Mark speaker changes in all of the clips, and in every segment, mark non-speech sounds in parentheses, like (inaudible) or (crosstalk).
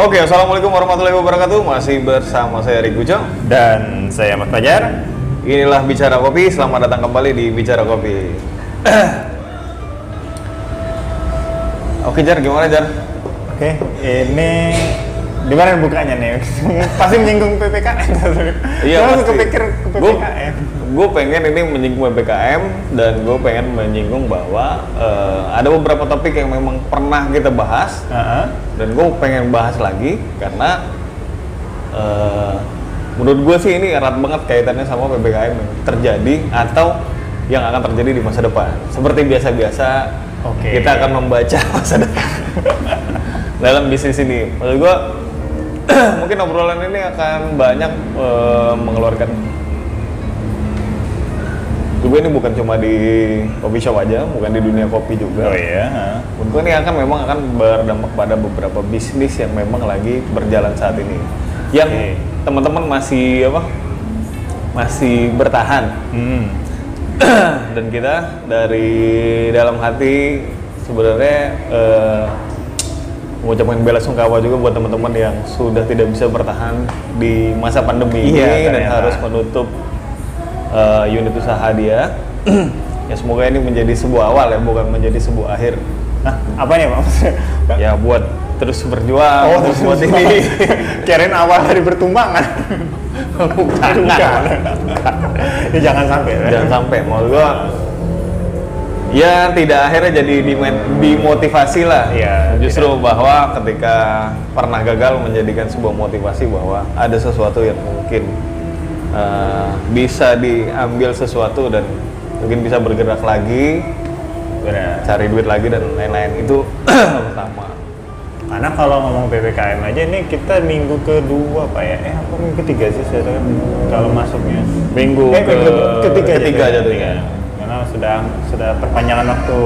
Speaker 1: Oke, assalamualaikum warahmatullahi wabarakatuh. Masih bersama saya Rick Ujo.
Speaker 2: Dan saya Mas Fajar.
Speaker 1: Inilah Bicara Kopi. Selamat datang kembali di Bicara Kopi. (clears throat) Oke, Jar, gimana Jar?
Speaker 2: Oke, ini di mana bukanya nih? (laughs) Pasti menyinggung PPKM.
Speaker 1: Iya, pasti.
Speaker 2: kepikir ke PPKM.
Speaker 1: Gue pengen ini menyinggung PPKM dan gue pengen menyinggung bahwa eh, ada beberapa topik yang memang pernah kita bahas
Speaker 2: Heeh.
Speaker 1: dan gue pengen bahas lagi karena eh, menurut gue sih ini erat banget kaitannya sama ppkm yang terjadi atau yang akan terjadi di masa depan seperti biasa-biasa
Speaker 2: Oke.
Speaker 1: kita akan membaca (laughs) masa depan dalam bisnis ini maksud gue mungkin obrolan ini akan banyak eh, mengeluarkan gue ini bukan cuma di coffee shop aja, bukan di dunia kopi juga.
Speaker 2: Oh iya. heeh.
Speaker 1: Menurut gue ini akan memang akan berdampak pada beberapa bisnis yang memang lagi berjalan saat ini. Yang
Speaker 2: Oke.
Speaker 1: teman-teman masih apa? Masih bertahan
Speaker 2: Hmm.
Speaker 1: dan kita dari dalam hati sebenarnya eh, mengucapkan bela sungkawa juga buat teman-teman yang sudah tidak bisa bertahan di masa pandemi
Speaker 2: Iya,
Speaker 1: ini dan
Speaker 2: ternyata.
Speaker 1: harus menutup eh, unit usaha dia. (clears throat) ya semoga ini menjadi sebuah awal ya, bukan menjadi sebuah akhir.
Speaker 2: Nah, apa Pak? Maksudnya?
Speaker 1: Ya buat terus berjuang,
Speaker 2: Oh,
Speaker 1: terus buat ini. (laughs)
Speaker 2: Kirain awal dari bertumbangan. (laughs) (laughs)
Speaker 1: Bukan.
Speaker 2: ya, jangan sampai.
Speaker 1: jangan sampai mau gua ya tidak akhirnya jadi dimotivasi lah
Speaker 2: Iya,
Speaker 1: justru bahwa ketika pernah gagal menjadikan sebuah motivasi bahwa ada sesuatu yang mungkin uh, bisa diambil sesuatu dan mungkin bisa bergerak lagi
Speaker 2: Benar.
Speaker 1: cari duit lagi dan lain-lain itu (clears throat) pertama
Speaker 2: Karena kalau ngomong PPKM aja ini kita minggu kedua Pak ya. Eh apa minggu ketiga sih saya kalau masuknya.
Speaker 1: minggu
Speaker 2: Eh,
Speaker 1: ke
Speaker 2: minggu ketiga,
Speaker 1: ketiga
Speaker 2: jatuhnya.
Speaker 1: jatuhnya
Speaker 2: Iya. Sudah sudah perpanjangan waktu.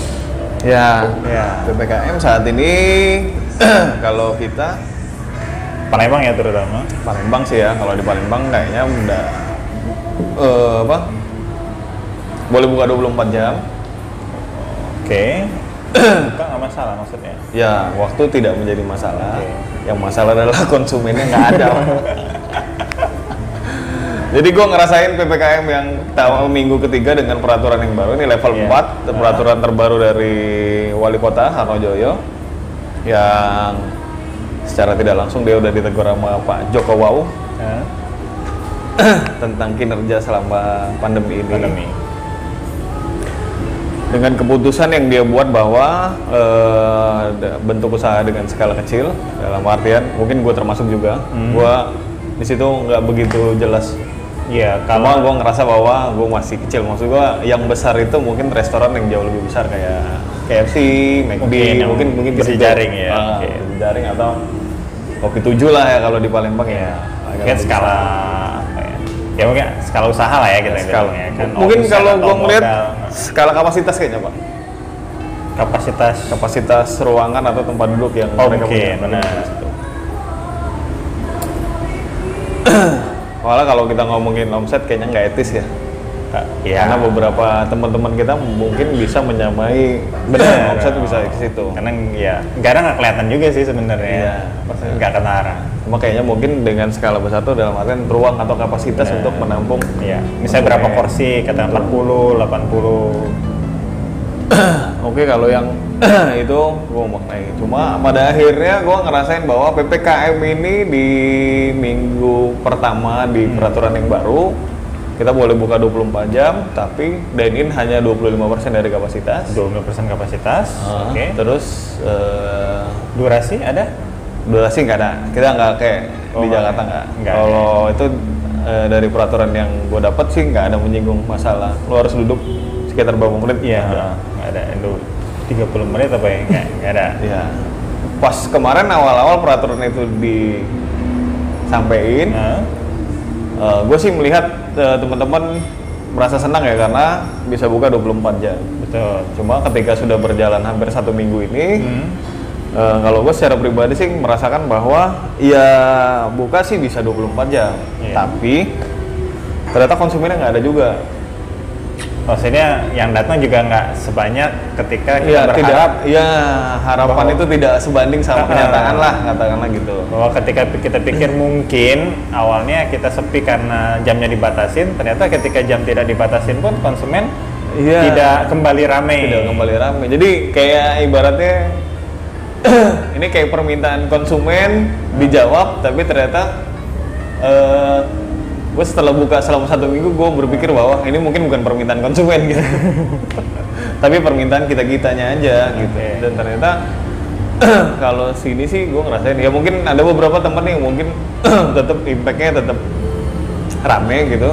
Speaker 2: (laughs)
Speaker 1: ya
Speaker 2: ya.
Speaker 1: ppkm saat ini (clears throat) kalau kita
Speaker 2: Palembang ya terutama.
Speaker 1: Palembang sih ya, kalau di Palembang kayaknya udah eh, apa? Boleh buka 24 jam.
Speaker 2: Oke. (clears throat) Buka nggak masalah maksudnya.
Speaker 1: Ya, waktu tidak menjadi masalah.
Speaker 2: Oke.
Speaker 1: Yang masalah adalah (laughs) konsumennya nggak ada. (laughs) Jadi gue ngerasain PPKM yang tahu minggu ketiga dengan peraturan yang baru ini level
Speaker 2: Iya.
Speaker 1: 4, peraturan terbaru dari Wali Kota Harnojoyo yang secara tidak langsung dia udah ditegur sama Pak Joko Wau
Speaker 2: Hah? (clears throat)
Speaker 1: tentang kinerja selama pandemi ini.
Speaker 2: Pandemi.
Speaker 1: Dengan keputusan yang dia buat bahwa da- bentuk usaha dengan skala kecil, dalam artian mungkin gue termasuk juga,
Speaker 2: Hmm.
Speaker 1: gue di situ nggak begitu jelas.
Speaker 2: Iya,
Speaker 1: Kalau gue ngerasa bahwa gue masih kecil, maksud gue yang besar itu mungkin restoran yang jauh lebih besar kayak KFC, McD,
Speaker 2: Mungkin
Speaker 1: mungkin mungkin situ.
Speaker 2: berjejaring ya,
Speaker 1: Ah,
Speaker 2: oke.
Speaker 1: berjejaring atau kopi tujuh lah ya kalau di Palembang ya.
Speaker 2: mungkin
Speaker 1: lebih
Speaker 2: skala ya? Ya mungkin skala usaha lah ya kita
Speaker 1: skala.
Speaker 2: ya kan.
Speaker 1: Mungkin kalau gue ngeliat skala kapasitas kayaknya pak.
Speaker 2: kapasitas
Speaker 1: kapasitas ruangan atau tempat duduk yang
Speaker 2: Oh,
Speaker 1: mereka
Speaker 2: mungkin,
Speaker 1: punya
Speaker 2: benar.
Speaker 1: Malah kalau kita ngomongin omset kayaknya nggak etis ya.
Speaker 2: ya
Speaker 1: Karena beberapa teman-teman kita mungkin bisa menyamai
Speaker 2: Benar.
Speaker 1: omset bisa ke situ.
Speaker 2: karena ya karena nggak kelihatan juga sih sebenarnya
Speaker 1: Iya.
Speaker 2: Nggak ketara
Speaker 1: Cuma kayaknya mungkin dengan skala besar itu dalam artian ruang atau kapasitas
Speaker 2: Benar.
Speaker 1: untuk menampung
Speaker 2: ya misalnya berapa porsi kata 40 80 (coughs)
Speaker 1: Oke kalau yang (coughs) itu gue maknai cuma pada akhirnya gue ngerasain bahwa ppkm ini di minggu pertama di
Speaker 2: Hmm.
Speaker 1: peraturan yang baru kita boleh buka 24 jam tapi dine in hanya 25% dari kapasitas.
Speaker 2: 20% kapasitas
Speaker 1: Ah,
Speaker 2: oke.
Speaker 1: terus eh,
Speaker 2: durasi ada?
Speaker 1: durasi nggak ada. Kita nggak kayak
Speaker 2: Oh,
Speaker 1: di Jakarta nggak. kalau itu eh, dari peraturan yang gue dapat sih nggak ada menyinggung masalah lo harus duduk sekitar berapa menit
Speaker 2: iya
Speaker 1: nggak ada.
Speaker 2: nggak ada Itu 30 menit apa ya nggak nggak ada
Speaker 1: Iya. Pas kemarin awal-awal peraturan itu disampaikan,
Speaker 2: Nah,
Speaker 1: gue sih melihat eh, teman-teman merasa senang ya karena bisa buka 24 jam.
Speaker 2: betul
Speaker 1: Cuma ketika sudah berjalan hampir satu minggu ini,
Speaker 2: Hmm.
Speaker 1: Eh, kalau gue secara pribadi sih merasakan bahwa ya buka sih bisa 24 jam,
Speaker 2: Iya.
Speaker 1: tapi ternyata konsumennya nggak ada juga.
Speaker 2: maksudnya yang datang juga nggak sebanyak ketika kita
Speaker 1: Iya,
Speaker 2: berharap
Speaker 1: tidak ya harapan
Speaker 2: bahwa-
Speaker 1: itu tidak sebanding sama
Speaker 2: Ah.
Speaker 1: kenyataan lah katakanlah gitu.
Speaker 2: bahwa ketika kita pikir mungkin awalnya kita sepi karena jamnya dibatasin ternyata ketika jam tidak dibatasin pun konsumen
Speaker 1: Iya.
Speaker 2: tidak kembali ramai
Speaker 1: Tidak kembali ramai. Jadi kayak ibaratnya (coughs) ini kayak permintaan konsumen dijawab tapi ternyata eh gue setelah buka selama satu minggu gue berpikir bahwa ini mungkin bukan permintaan konsumen gitu. (laughs) Tapi permintaan kita kitanya aja gitu. Dan ternyata (coughs) kalau sini sih gue ngerasain ya mungkin ada beberapa teman yang mungkin (coughs) tetap impactnya tetap rame gitu.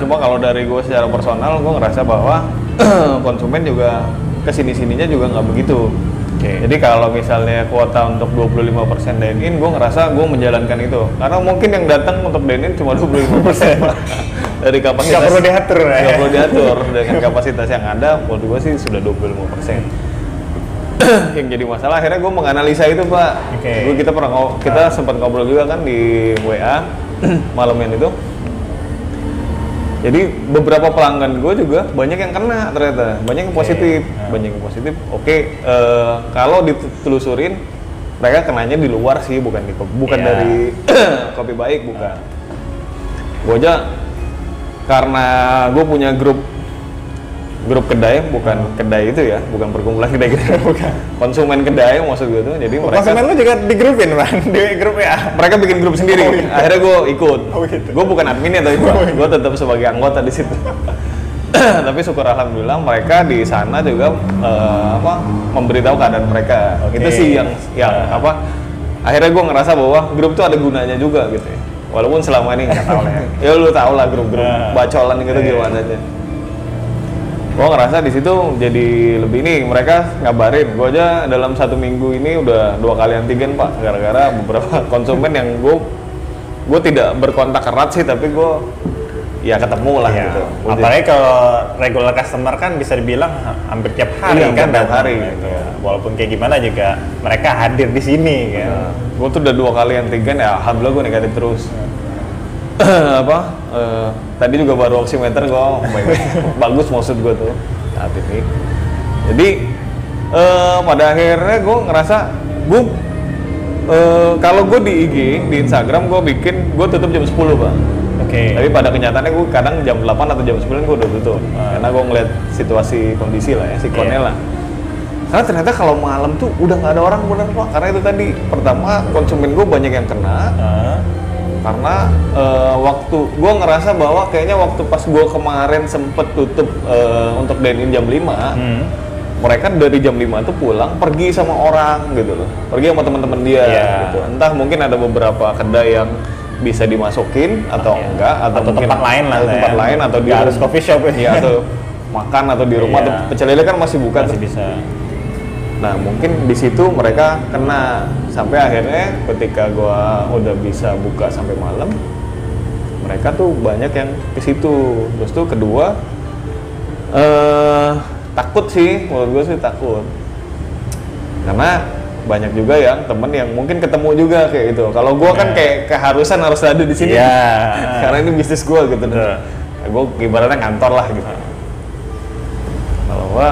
Speaker 1: Cuma kalau dari gue secara personal gue ngerasa bahwa konsumen juga ke sini sininya juga nggak begitu
Speaker 2: Oke.
Speaker 1: jadi kalau misalnya kuota untuk 25% dine in gue ngerasa gue menjalankan itu karena mungkin yang datang untuk dine in cuma 25% Pak. (laughs) dari kapasitas
Speaker 2: Nggak perlu diatur ya.
Speaker 1: nggak perlu diatur dengan kapasitas yang ada menurut gue sih sudah 25% (clears throat) yang jadi masalah akhirnya gue menganalisa itu pak
Speaker 2: Oke.
Speaker 1: Gua- kita pernah kita sempat ngobrol juga kan di WA (clears throat) malaman itu jadi beberapa pelanggan gue juga banyak yang kena ternyata. Banyak yang positif.
Speaker 2: Nah.
Speaker 1: banyak yang positif. Oke eh, kalau ditelusurin mereka kenanya di luar sih bukan di bukan
Speaker 2: Iya.
Speaker 1: dari (clears throat) kopi baik bukan. Gue aja karena gue punya grup grup kedai bukan kedai itu ya bukan perkumpulan kedai kedai (laughs) bukan. Konsumen kedai maksud gue tuh jadi mereka
Speaker 2: konsumen lu juga di grupin man (laughs) di grup ya.
Speaker 1: Mereka bikin grup sendiri.
Speaker 2: Oh, gitu.
Speaker 1: akhirnya gue ikut.
Speaker 2: Oh, gitu.
Speaker 1: gue bukan adminnya tapi gue tetap sebagai anggota di situ. (clears throat) Tapi syukur alhamdulillah mereka di sana juga eh, apa memberitahu keadaan mereka.
Speaker 2: Oke.
Speaker 1: itu sih yang yang apa akhirnya gue ngerasa bahwa grup tuh ada gunanya juga gitu ya. Walaupun selama ini nggak tahu lah ya. (laughs) Ya lu tau lah grup-grup
Speaker 2: Nah.
Speaker 1: bacolan gitu
Speaker 2: Iya.
Speaker 1: gimana aja gue ngerasa di situ jadi lebih ini mereka ngabarin gue aja dalam satu minggu ini udah dua kali antigen pak gara-gara beberapa (laughs) konsumen yang gue gue tidak berkontak erat sih tapi gue ya ketemu lah
Speaker 2: Iya.
Speaker 1: gitu
Speaker 2: apalagi kalau regular customer kan bisa dibilang ha- hampir tiap hari
Speaker 1: Iya,
Speaker 2: kan
Speaker 1: tiap hari,
Speaker 2: gitu.
Speaker 1: gitu.
Speaker 2: walaupun kayak gimana juga mereka hadir di sini kan
Speaker 1: gue tuh udah dua kali antigen ya alhamdulillah gue negatif terus (coughs) apa? Eh, tadi juga baru oximeter gue (laughs) bagus maksud gue tuh. Saat ini jadi eh, pada akhirnya gue ngerasa gue eh, kalau gue di IG di Instagram gue bikin gue tutup jam 10 pak.
Speaker 2: Oke.
Speaker 1: Tapi pada kenyataannya gue kadang jam 8 atau jam 9 gue udah tutup. Karena gue ngeliat situasi kondisi lah ya sikonnya
Speaker 2: Iya.
Speaker 1: lah. Karena ternyata kalau malam tuh udah nggak ada orang bener pak. Karena itu tadi pertama konsumen gue banyak yang kena.
Speaker 2: Ah,
Speaker 1: karena eh, waktu gue ngerasa bahwa kayaknya waktu pas gue kemarin sempet tutup eh, untuk dine in jam 5
Speaker 2: hmm.
Speaker 1: mereka dari jam 5 tuh pulang pergi sama orang gitu loh pergi sama teman-teman dia
Speaker 2: Iya.
Speaker 1: gitu entah mungkin ada beberapa kedai yang bisa dimasukin atau
Speaker 2: Iya.
Speaker 1: enggak atau,
Speaker 2: Atau
Speaker 1: mungkin
Speaker 2: tempat lain lah,
Speaker 1: atau tempat
Speaker 2: ya.
Speaker 1: lain atau di
Speaker 2: harus coffee shop ya.
Speaker 1: Iya, atau makan atau di rumah
Speaker 2: Iya.
Speaker 1: atau pecel lele kan masih buka
Speaker 2: masih
Speaker 1: tuh.
Speaker 2: bisa
Speaker 1: Nah mungkin di situ mereka kena sampai akhirnya ketika gua udah bisa buka sampai malam, mereka tuh banyak yang ke situ. Terus tuh kedua eh takut sih, menurut gue sih takut. Karena banyak juga yang temen yang mungkin ketemu juga kayak gitu. Kalau gua kan
Speaker 2: Iya.
Speaker 1: kayak keharusan harus ada di sini.
Speaker 2: Iya. (laughs)
Speaker 1: Karena ini bisnis gua gitu. Nah, gue ibaratnya kantor lah gitu. Kalau gua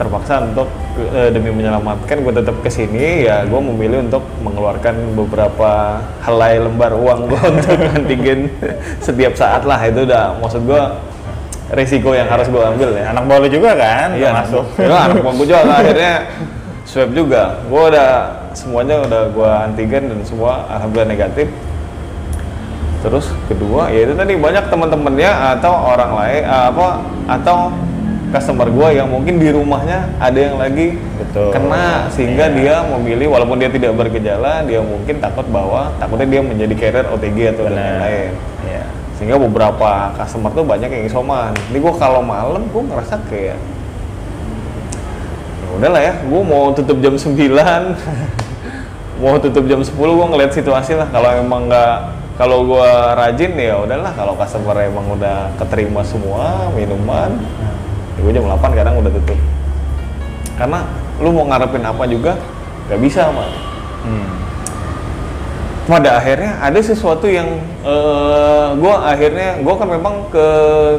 Speaker 1: terpaksa untuk eh, demi menyelamatkan gue tetap ke sini ya gue memilih untuk mengeluarkan beberapa helai lembar uang gue (laughs) untuk antigen (laughs) setiap saat lah itu udah maksud gue resiko yang harus gue ambil ya.
Speaker 2: Anak bolu juga kan
Speaker 1: iya
Speaker 2: masuk.
Speaker 1: ya, anak gue juga akhirnya swab juga. Gue udah semuanya udah gue antigen dan semua alhamdulillah negatif. Terus kedua ya itu tadi banyak teman-temannya atau orang lain eh, apa atau customer gue yang mungkin di rumahnya ada yang lagi
Speaker 2: Betul.
Speaker 1: kena sehingga
Speaker 2: Iya.
Speaker 1: dia memilih walaupun dia tidak bergejala dia mungkin takut bahwa takutnya dia menjadi carrier OTG atau dan
Speaker 2: Benar.
Speaker 1: lain-lain
Speaker 2: Iya.
Speaker 1: sehingga beberapa customer tuh banyak yang isoman ini gue kalau malam gue ngerasa kayak ya udahlah ya gue mau tutup jam 9 (laughs) mau tutup jam 10 gue ngeliat situasi lah kalau emang nggak kalau gue rajin ya udahlah kalau customer emang udah keterima semua minuman ya gue jam 8 kadang udah tutup. Karena lu mau ngarepin apa juga nggak bisa mah
Speaker 2: Hmm.
Speaker 1: pada akhirnya ada sesuatu yang eh gue akhirnya gue kan memang ke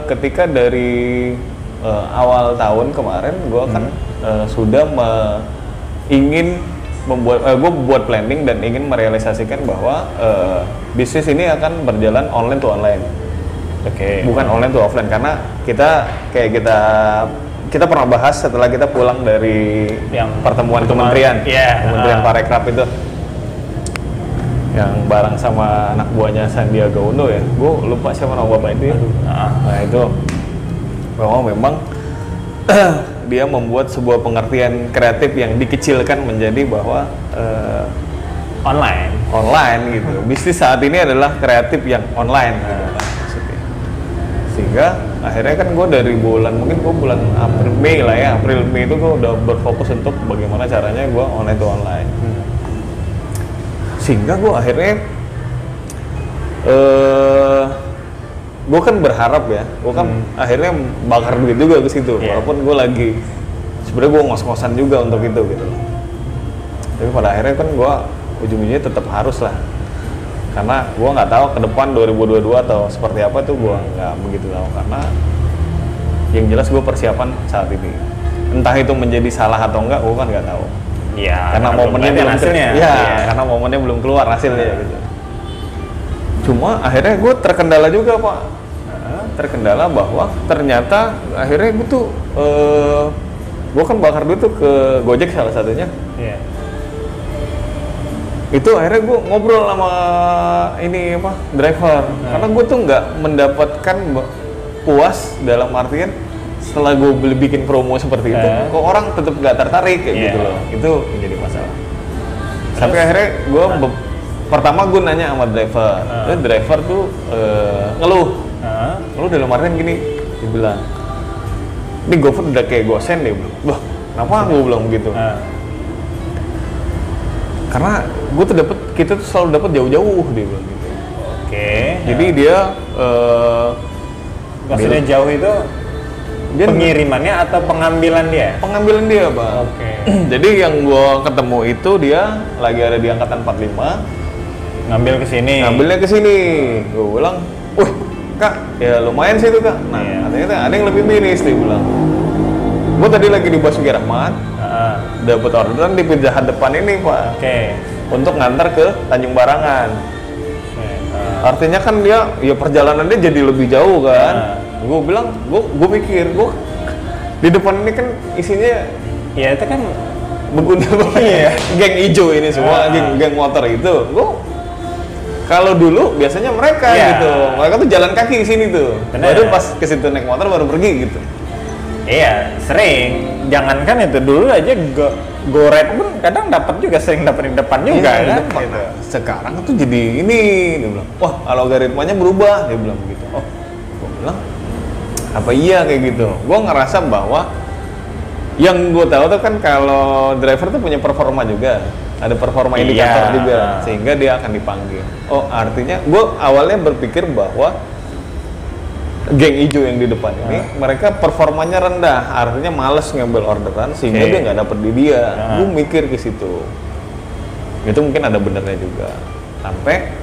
Speaker 1: ketika dari eh, awal tahun kemarin gue kan eh, sudah me- ingin membuat gue buat planning dan ingin merealisasikan bahwa eh, bisnis ini akan berjalan online to online
Speaker 2: Oke.
Speaker 1: bukan online to offline karena kita kayak kita kita pernah bahas setelah kita pulang dari
Speaker 2: Yang
Speaker 1: pertemuan
Speaker 2: pertemuan,
Speaker 1: kementerian
Speaker 2: iya,
Speaker 1: kementerian
Speaker 2: ah.
Speaker 1: parekraf itu yang bareng sama anak buahnya Sandiaga Uno ya gue lupa siapa nama bapak itu ya
Speaker 2: Ah.
Speaker 1: nah itu bahwa memang (clears throat) dia membuat sebuah pengertian kreatif yang dikecilkan menjadi bahwa eh,
Speaker 2: Online.
Speaker 1: online gitu. Bisnis saat ini adalah kreatif yang online gitu. Sehingga akhirnya kan gue dari bulan mungkin gue bulan April Mei lah ya April Mei itu gue udah berfokus untuk bagaimana caranya gue online to online. Sehingga gue akhirnya eh gue kan berharap ya, gue kan akhirnya bakar duit juga ke situ,
Speaker 2: Iya.
Speaker 1: walaupun gue lagi sebenarnya gue ngos-ngosan juga untuk itu gitu tapi pada akhirnya kan gue ujung-ujungnya tetap harus lah karena gue nggak tahu ke depan 2022 atau seperti apa tuh gue nggak begitu tahu karena yang jelas gue persiapan saat ini entah itu menjadi salah atau enggak gue kan nggak tahu
Speaker 2: Iya.
Speaker 1: karena
Speaker 2: belum
Speaker 1: momennya belum
Speaker 2: hasilnya.
Speaker 1: ya
Speaker 2: Iya.
Speaker 1: karena momennya belum keluar hasilnya gitu cuma akhirnya gue terkendala juga pak terkendala bahwa ternyata akhirnya gue tuh eh gue kan bakar duit tuh ke Gojek salah satunya
Speaker 2: Iya.
Speaker 1: Itu akhirnya gue ngobrol sama ini apa driver. Karena gue tuh nggak mendapatkan puas dalam artian setelah gue beli bikin promo seperti itu
Speaker 2: Eh.
Speaker 1: kok orang tetap nggak tertarik kayak
Speaker 2: Iya.
Speaker 1: gitu loh. Itu menjadi masalah. Sampai akhirnya gue pertama gue nanya sama driver. Terus driver tuh eh, ngeluh. Ngeluh dalam artian gini dia bilang ini GoFood udah kayak gosen deh bilang wah kenapa gue bilang begitu. Karena gue tuh dapet kita tuh selalu dapat jauh-jauh dia bilang gitu
Speaker 2: Oke.
Speaker 1: jadi dia eh,
Speaker 2: maksudnya jauh itu
Speaker 1: dia
Speaker 2: pengirimannya atau pengambilan dia?
Speaker 1: pengambilan dia bang
Speaker 2: Oke. (clears throat)
Speaker 1: jadi yang gue ketemu itu dia lagi ada di angkatan 45
Speaker 2: Ngambil ke sini.
Speaker 1: ngambilnya ke sini gue bilang wih kak ya lumayan sih itu kak nah
Speaker 2: Iya.
Speaker 1: ternyata ada yang lebih miris dia bilang gue tadi lagi di Basuki Rahmat
Speaker 2: Ah.
Speaker 1: Dapat orderan di Pizza Hut depan ini pak
Speaker 2: Oke.
Speaker 1: untuk ngantar ke Tanjung Barangan
Speaker 2: Oke. Ah.
Speaker 1: Artinya kan dia ya perjalanannya jadi lebih jauh kan. Gue bilang, gue gue mikir, gue di depan ini kan isinya
Speaker 2: Ya itu kan
Speaker 1: beguna (laughs)
Speaker 2: Iya.
Speaker 1: geng hijau ini semua,
Speaker 2: Ah.
Speaker 1: geng geng motor itu. Gue kalau dulu biasanya mereka
Speaker 2: Iya.
Speaker 1: gitu, mereka tuh jalan kaki di sini tuh.
Speaker 2: Bener.
Speaker 1: Baru pas ke situ naik motor baru pergi gitu.
Speaker 2: Iya, sering. Jangankan itu dulu aja go, goret pun kadang dapat juga sering dapat di depan juga
Speaker 1: Iya,
Speaker 2: kan.
Speaker 1: depan.
Speaker 2: Gitu.
Speaker 1: Sekarang tuh jadi ini, dia bilang, wah algoritmanya berubah, dia bilang begitu. Oh, gue bilang, apa iya kayak gitu? Gue ngerasa bahwa yang gue tahu tuh kan kalau driver tuh punya performa juga, ada performa
Speaker 2: Iya.
Speaker 1: indikator juga, sehingga dia akan dipanggil. Oh, artinya gue awalnya berpikir bahwa geng hijau yang di depan ini mereka performanya rendah, artinya males ngambil orderan sehingga
Speaker 2: Oke.
Speaker 1: dia nggak dapet di dia.
Speaker 2: Ah.
Speaker 1: Gue mikir ke situ itu mungkin ada benernya juga sampai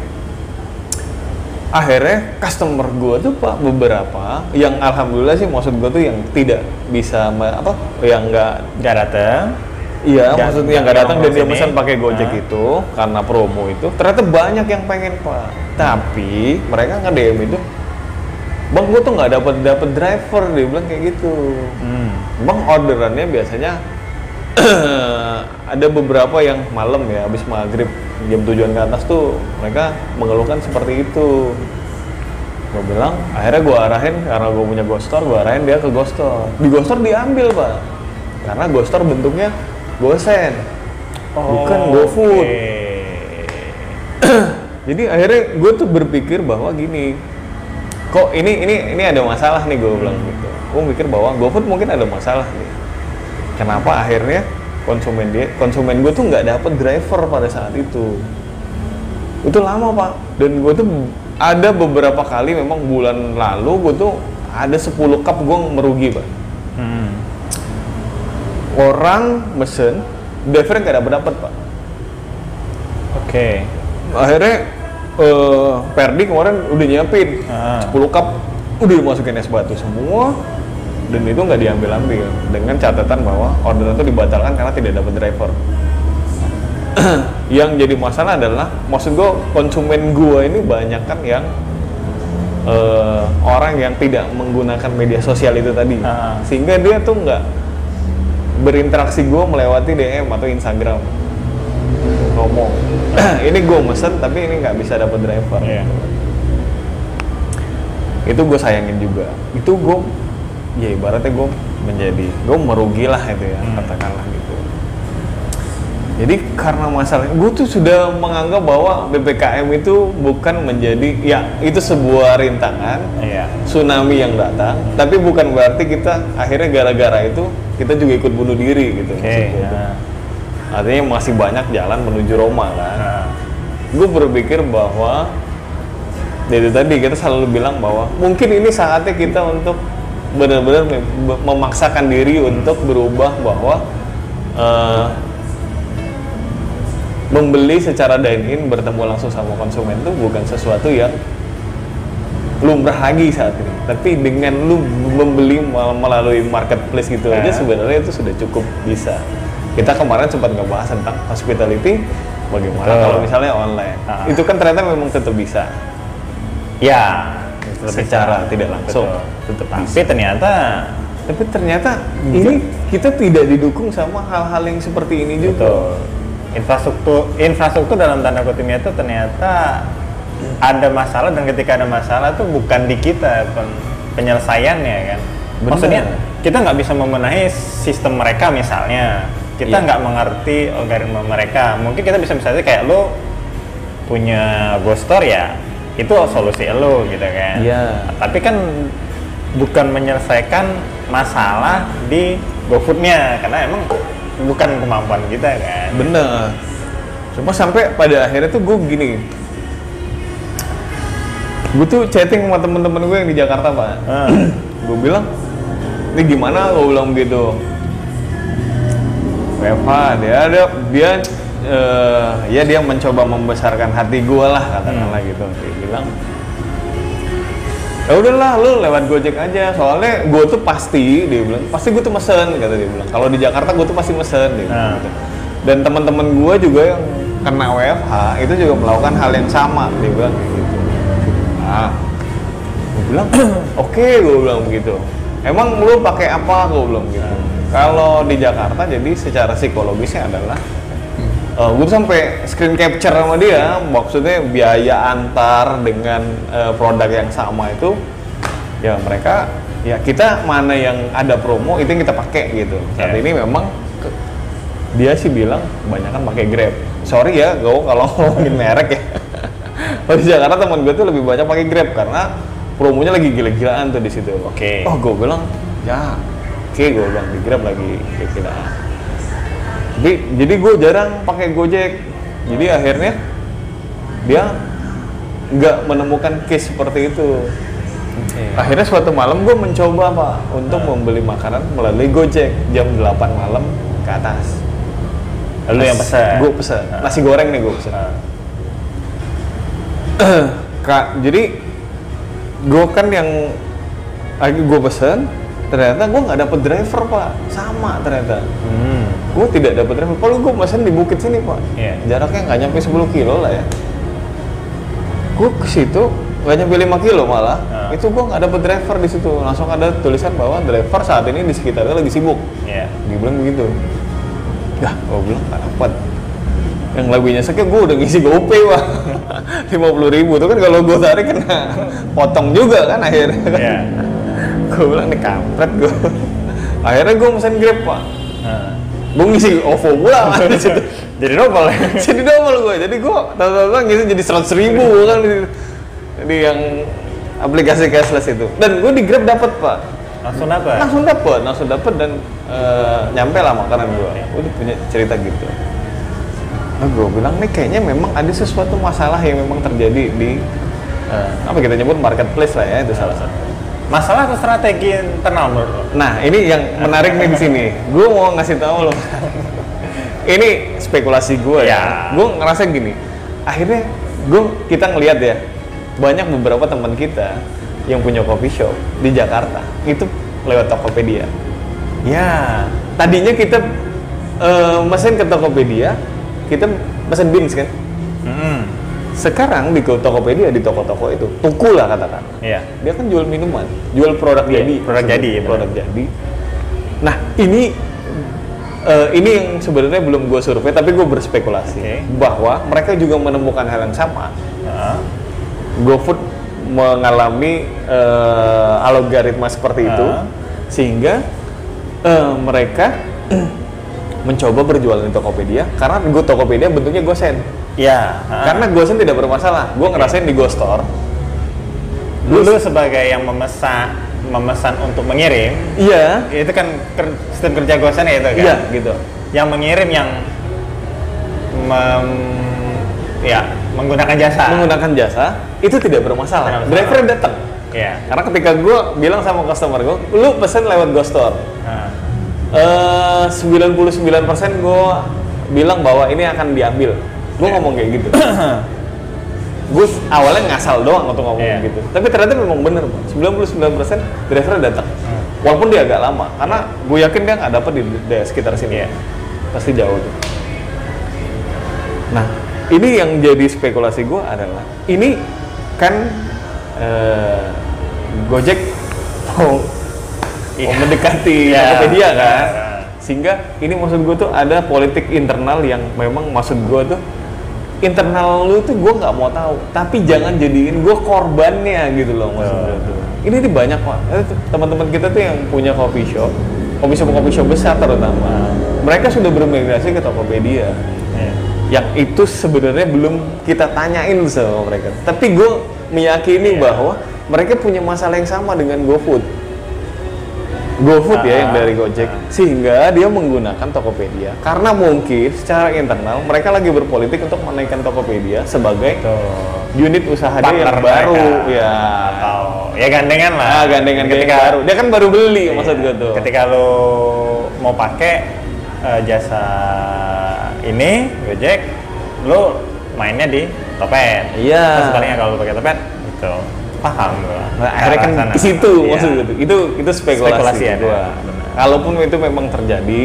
Speaker 1: akhirnya customer gue tuh pak beberapa yang alhamdulillah sih maksud gue tuh yang tidak bisa apa yang nggak
Speaker 2: Gak dateng.
Speaker 1: iya maksudnya yang nggak datang dan dia pesan pakai gojek
Speaker 2: Ah.
Speaker 1: itu karena promo itu ternyata banyak yang pengen pak tapi mereka nge DM itu bang gue tuh nggak dapat dapat driver dia bilang kayak gitu.
Speaker 2: Hmm.
Speaker 1: Bang orderannya biasanya (clears throat) ada beberapa yang malam ya habis maghrib jam tujuan ke atas tuh mereka mengeluhkan seperti itu. Gue bilang akhirnya gue arahin karena gue punya Ghostor gue arahin dia ke Ghostor di Ghostor diambil pak. Karena Ghostor bentuknya gosen. Bukan GoFood. (clears throat) jadi akhirnya gue tuh berpikir bahwa gini kok ini ini ini ada masalah nih gue bilang gitu. Gue mikir bahwa GoFood mungkin ada masalah nih. Kenapa akhirnya konsumen dia konsumen gue tuh nggak dapet driver pada saat itu? Itu lama pak. Dan gue tuh ada beberapa kali memang bulan lalu gue tuh ada 10 cup gue merugi pak.
Speaker 2: Hmm.
Speaker 1: orang mesen driver nggak dapet dapet pak.
Speaker 2: Oke.
Speaker 1: akhirnya eh Perdi kemarin udah nyiapin
Speaker 2: Ah.
Speaker 1: 10 cup. Udah dimasukin es batu semua. Dan itu nggak diambil ambil dengan catatan bahwa orderan itu dibatalkan karena tidak dapat driver. (clears throat) Yang jadi masalah adalah maksud gue konsumen gue ini banyak kan yang eh, orang yang tidak menggunakan media sosial itu tadi.
Speaker 2: Ah.
Speaker 1: sehingga dia tuh nggak berinteraksi gue melewati DM atau Instagram ngomong (clears throat) ini gue mesen tapi ini nggak bisa dapat driver
Speaker 2: Iya.
Speaker 1: itu gue sayangin juga itu gue ya ibaratnya gue menjadi gue merugi lah itu ya
Speaker 2: Hmm.
Speaker 1: katakanlah gitu jadi karena masalah gue tuh sudah menganggap bahwa ppkm itu bukan menjadi ya itu sebuah rintangan
Speaker 2: Iya.
Speaker 1: tsunami yang datang tapi bukan berarti kita akhirnya gara-gara itu kita juga ikut bunuh diri gitu
Speaker 2: nah.
Speaker 1: Artinya masih banyak jalan menuju Roma kan
Speaker 2: Nah.
Speaker 1: gue berpikir bahwa dari tadi kita selalu bilang bahwa mungkin ini saatnya kita untuk benar-benar mem- memaksakan diri untuk berubah bahwa eh, membeli secara dine-in bertemu langsung sama konsumen itu bukan sesuatu yang lumrah lagi saat ini tapi dengan lu membeli melalui marketplace gitu aja
Speaker 2: Eh.
Speaker 1: sebenarnya itu sudah cukup bisa kita kemarin sempat ngebahas tentang hospitality bagaimana
Speaker 2: Betul.
Speaker 1: kalau misalnya online
Speaker 2: Ah.
Speaker 1: itu kan ternyata memang tetap bisa
Speaker 2: Ya. tetap
Speaker 1: Secara
Speaker 2: bisa.
Speaker 1: tidak langsung.
Speaker 2: Betul.
Speaker 1: Tetap
Speaker 2: Tapi ternyata
Speaker 1: tapi ternyata ini kita tidak didukung sama hal-hal yang seperti ini juga
Speaker 2: Betul. Infrastruktur infrastruktur dalam tanda kutipnya itu ternyata ada masalah dan ketika ada masalah tuh bukan di kita pen- penyelesaiannya kan.
Speaker 1: Benar.
Speaker 2: Maksudnya kita nggak bisa membenahi sistem mereka misalnya. Kita
Speaker 1: Iya.
Speaker 2: nggak mengerti algoritma mereka. Mungkin kita bisa misalnya kayak lo punya Ghost Store ya itu solusi lo gitu kan.
Speaker 1: Iya.
Speaker 2: Tapi kan bukan menyelesaikan masalah di GoFood-nya karena emang bukan kemampuan kita kan.
Speaker 1: bener cuma sampai pada akhirnya tuh gue gini gue tuh chatting sama temen-temen gue yang di Jakarta pak
Speaker 2: Ah,
Speaker 1: gue bilang ini gimana gue bilang gitu Weva dia ada dia eh, ya dia mencoba membesarkan hati gue lah katakanlah gitu. Dia bilang ya udahlah lu lewat gojek aja. Soalnya gue tuh pasti dia bilang pasti gue tuh mesen kata dia bilang. Kalau di Jakarta gue tuh pasti mesen dia bilang
Speaker 2: Nah.
Speaker 1: gitu. dan teman-teman gue juga yang kena WFH itu juga melakukan hal yang sama dia bilang kayak gitu. Nah gue bilang (clears throat) oke gue bilang begitu. Emang lu pakai apa? gue bilang gitu kalau di Jakarta jadi secara psikologisnya adalah eh, gue sampai screen capture sama dia. Maksudnya biaya antar dengan eh, produk yang sama itu ya mereka ya kita mana yang ada promo itu yang kita pakai gitu. Saat
Speaker 2: Ya.
Speaker 1: ini memang ke- dia sih bilang kebanyakan pakai Grab. Sorry ya gue kalau (laughs) ngomongin merek ya. Kalau di Jakarta teman gue tuh lebih banyak pakai Grab karena promonya lagi gila-gilaan tuh di situ.
Speaker 2: Oke.
Speaker 1: oh gue bilang ya oke gue bilang di Grab lagi gila-gilaan tapi jadi gue jarang pakai Gojek. Jadi akhirnya dia nggak menemukan case seperti itu. Akhirnya suatu malam gue mencoba pak untuk membeli makanan melalui Gojek. Jam 8 malam ke atas.
Speaker 2: Lalu yang pesan.
Speaker 1: gue pesan. Nasi goreng nih gue pesan.
Speaker 2: Ah, (clears throat)
Speaker 1: kak jadi gue kan yang lagi gue pesen ternyata gue nggak dapet driver pak. Sama ternyata.
Speaker 2: Hmm.
Speaker 1: gue tidak dapat driver. Kalau gue pesen di bukit sini pak.
Speaker 2: Iya.
Speaker 1: jaraknya nggak nyampe 10 kilo lah ya. Gue ke situ nggak nyampe 5 kilo malah.
Speaker 2: Ah.
Speaker 1: itu gue nggak dapet driver di situ. Langsung ada tulisan bahwa driver saat ini di sekitarnya lagi sibuk.
Speaker 2: Iya.
Speaker 1: dia bilang begitu. Ya gue bilang nggak dapat yang lebih nyeseknya gue udah ngisi GoPay pak. (laughs) Lima puluh ribu. Tuh kan kalau gue tarik kena (laughs) potong juga kan akhirnya kan.
Speaker 2: Iya.
Speaker 1: Gue bilang nih kampret gue akhirnya gue mesen grab pak.
Speaker 2: Ah.
Speaker 1: gue ngisi OVO pula kan di situ. (laughs)
Speaker 2: Jadi double ya. (laughs)
Speaker 1: jadi double gue jadi gue tahu-tahu ngisi jadi seratus ribu kan di, di yang aplikasi cashless itu. Dan gue di grab dapat pak.
Speaker 2: Langsung dapat.
Speaker 1: langsung dapet langsung dapet dan eh, nyampe lah makanan gue udah punya cerita gitu. Nah gue bilang nih kayaknya memang ada sesuatu masalah yang memang terjadi di eh, apa kita nyebut marketplace lah ya itu salah satu
Speaker 2: Masalah atau strategi internal menurut lo?
Speaker 1: nah ini yang menarik nih di sini gue mau ngasih tahu lo ini spekulasi gue ya
Speaker 2: Ya.
Speaker 1: gue ngerasa gini akhirnya gue kita ngelihat ya banyak beberapa teman kita yang punya coffee shop di Jakarta itu lewat Tokopedia.
Speaker 2: Ya.
Speaker 1: Tadinya kita eh, mesen ke Tokopedia, kita mesen beans kan.
Speaker 2: Mm-mm.
Speaker 1: Sekarang di Tokopedia di toko-toko itu tuku lah katakan.
Speaker 2: Iya.
Speaker 1: Dia kan jual minuman, jual produk
Speaker 2: Iya,
Speaker 1: jadi,
Speaker 2: produk jadi, ya,
Speaker 1: produk jadi. Nah ini eh, ini yang sebenarnya belum gue survei, tapi gue berspekulasi
Speaker 2: Oke.
Speaker 1: bahwa mereka juga menemukan hal yang sama.
Speaker 2: Heeh.
Speaker 1: GoFood mengalami eh, algoritma seperti itu,
Speaker 2: Ah.
Speaker 1: sehingga eh, mereka mencoba berjualan di Tokopedia karena Go Tokopedia bentuknya gosen.
Speaker 2: Ya. heeh.
Speaker 1: Karena gosen tidak bermasalah. Gue ngerasain di Go Store.
Speaker 2: lu, lu sebagai yang memesan memesan untuk mengirim,
Speaker 1: Iya,
Speaker 2: itu kan ker- sistem kerja gosen ya itu kan.
Speaker 1: iya gitu.
Speaker 2: Yang mengirim yang mem- ya menggunakan jasa.
Speaker 1: Menggunakan jasa itu tidak bermasalah.
Speaker 2: Tidak bermasalah.
Speaker 1: Driver datang.
Speaker 2: Ya.
Speaker 1: Karena ketika gue bilang sama customer gue, lu pesen lewat Go Store. Eh 99% gue bilang bahwa ini akan diambil. Gue
Speaker 2: Iya.
Speaker 1: ngomong kayak gitu. (clears throat) gue awalnya ngasal doang untuk ngomong
Speaker 2: Iya.
Speaker 1: gitu. Tapi ternyata memang bener, Pak. 99% driver datang.
Speaker 2: Hmm.
Speaker 1: Walaupun dia agak lama, karena gue yakin dia nggak dapat di daerah sekitar sini.
Speaker 2: Iya.
Speaker 1: Pasti jauh tuh. Nah, ini yang jadi spekulasi gue adalah ini kan eh, Gojek mau,
Speaker 2: Iya.
Speaker 1: mau mendekati
Speaker 2: Iya.
Speaker 1: Tokopedia kan,
Speaker 2: Iya.
Speaker 1: sehingga ini maksud gue tuh ada politik internal yang memang maksud gue tuh internal lu tuh gue nggak mau tahu, tapi jangan jadiin gue korbannya gitu loh maksud gue tuh. Ini tuh banyak pak, Eh, teman-teman kita tuh yang punya coffee shop, coffee shop coffee shop besar terutama, mereka sudah bermigrasi ke Tokopedia
Speaker 2: Iya.
Speaker 1: yang itu sebenarnya belum kita tanyain sama mereka. Tapi gue meyakini
Speaker 2: Iya.
Speaker 1: bahwa mereka punya masalah yang sama dengan GoFood. GoFood ya yang
Speaker 2: Ah,
Speaker 1: dari Gojek, sehingga dia menggunakan Tokopedia. Karena mungkin secara internal mereka lagi berpolitik untuk menaikkan Tokopedia sebagai
Speaker 2: Tuh.
Speaker 1: unit usaha dia yang baru,
Speaker 2: mereka.
Speaker 1: ya.
Speaker 2: Atau ya gandengan lah.
Speaker 1: Ah, gandengan dia
Speaker 2: ketika
Speaker 1: baru. Dia kan baru beli
Speaker 2: Iya.
Speaker 1: maksud gue tuh.
Speaker 2: Ketika lo mau pakai eh, jasa ini Gojek, lo mainnya di Topet.
Speaker 1: Iya.
Speaker 2: Terus sebaliknya kalau lo pakai Topet, itu paham gua.
Speaker 1: Nah, akhirnya kan
Speaker 2: Ke
Speaker 1: di situ
Speaker 2: Iya.
Speaker 1: maksud gue tuh. Itu itu spekulasi,
Speaker 2: Spekulasi ada,
Speaker 1: gua.
Speaker 2: benar.
Speaker 1: Kalaupun itu memang terjadi,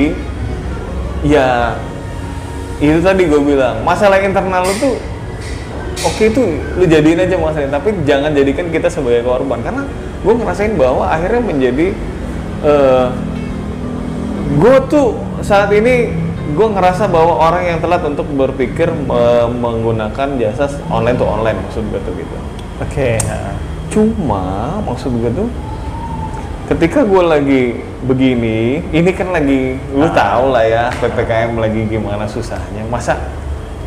Speaker 1: ya itu tadi gue bilang masalah internal lu tuh oke itu lu jadiin aja masalahnya tapi jangan jadikan kita sebagai korban karena gue ngerasain bahwa akhirnya menjadi eh gue tuh saat ini gue ngerasa bahwa orang yang telat untuk berpikir me- menggunakan jasa online to online maksud gue tuh gitu
Speaker 2: Oke. ha.
Speaker 1: Cuma maksud gue tuh ketika gue lagi begini, ini kan lagi lu
Speaker 2: Ah.
Speaker 1: tahu lah ya ppkm lagi gimana susahnya. Masa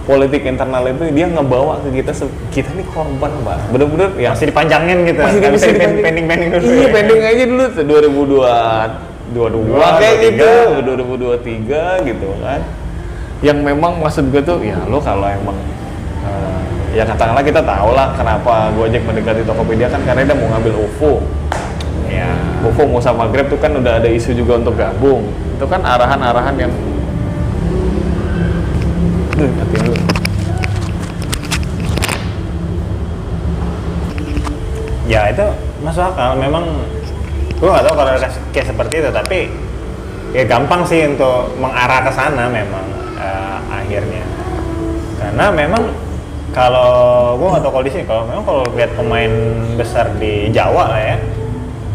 Speaker 1: politik internal itu dia ngebawa ke kita kita nih korban pak. Bener-bener ya
Speaker 2: Masih dipanjangin gitu.
Speaker 1: masih
Speaker 2: Nggak bisa
Speaker 1: dipending
Speaker 2: pending pending dulu.
Speaker 1: Iya
Speaker 2: ya.
Speaker 1: pending aja dulu tuh 2022
Speaker 2: Dua,
Speaker 1: kayak gitu 2023
Speaker 2: 23.
Speaker 1: gitu kan. Yang memang maksud gue tuh ya lo kalau emang ya katakanlah kita tahu lah kenapa Gojek mendekati Tokopedia kan karena dia mau ngambil OVO.
Speaker 2: Ya.
Speaker 1: OVO mau sama Grab tuh kan udah ada isu juga untuk gabung. Itu kan arahan-arahan yang Duh, dulu.
Speaker 2: Ya itu masuk akal. Memang gue nggak tahu kalau ada kayak seperti itu, tapi ya gampang sih untuk mengarah ke sana memang eh, akhirnya. Karena memang kalau gue nggak tahu kalau di sini, kalau memang kalau lihat pemain besar di Jawa lah ya,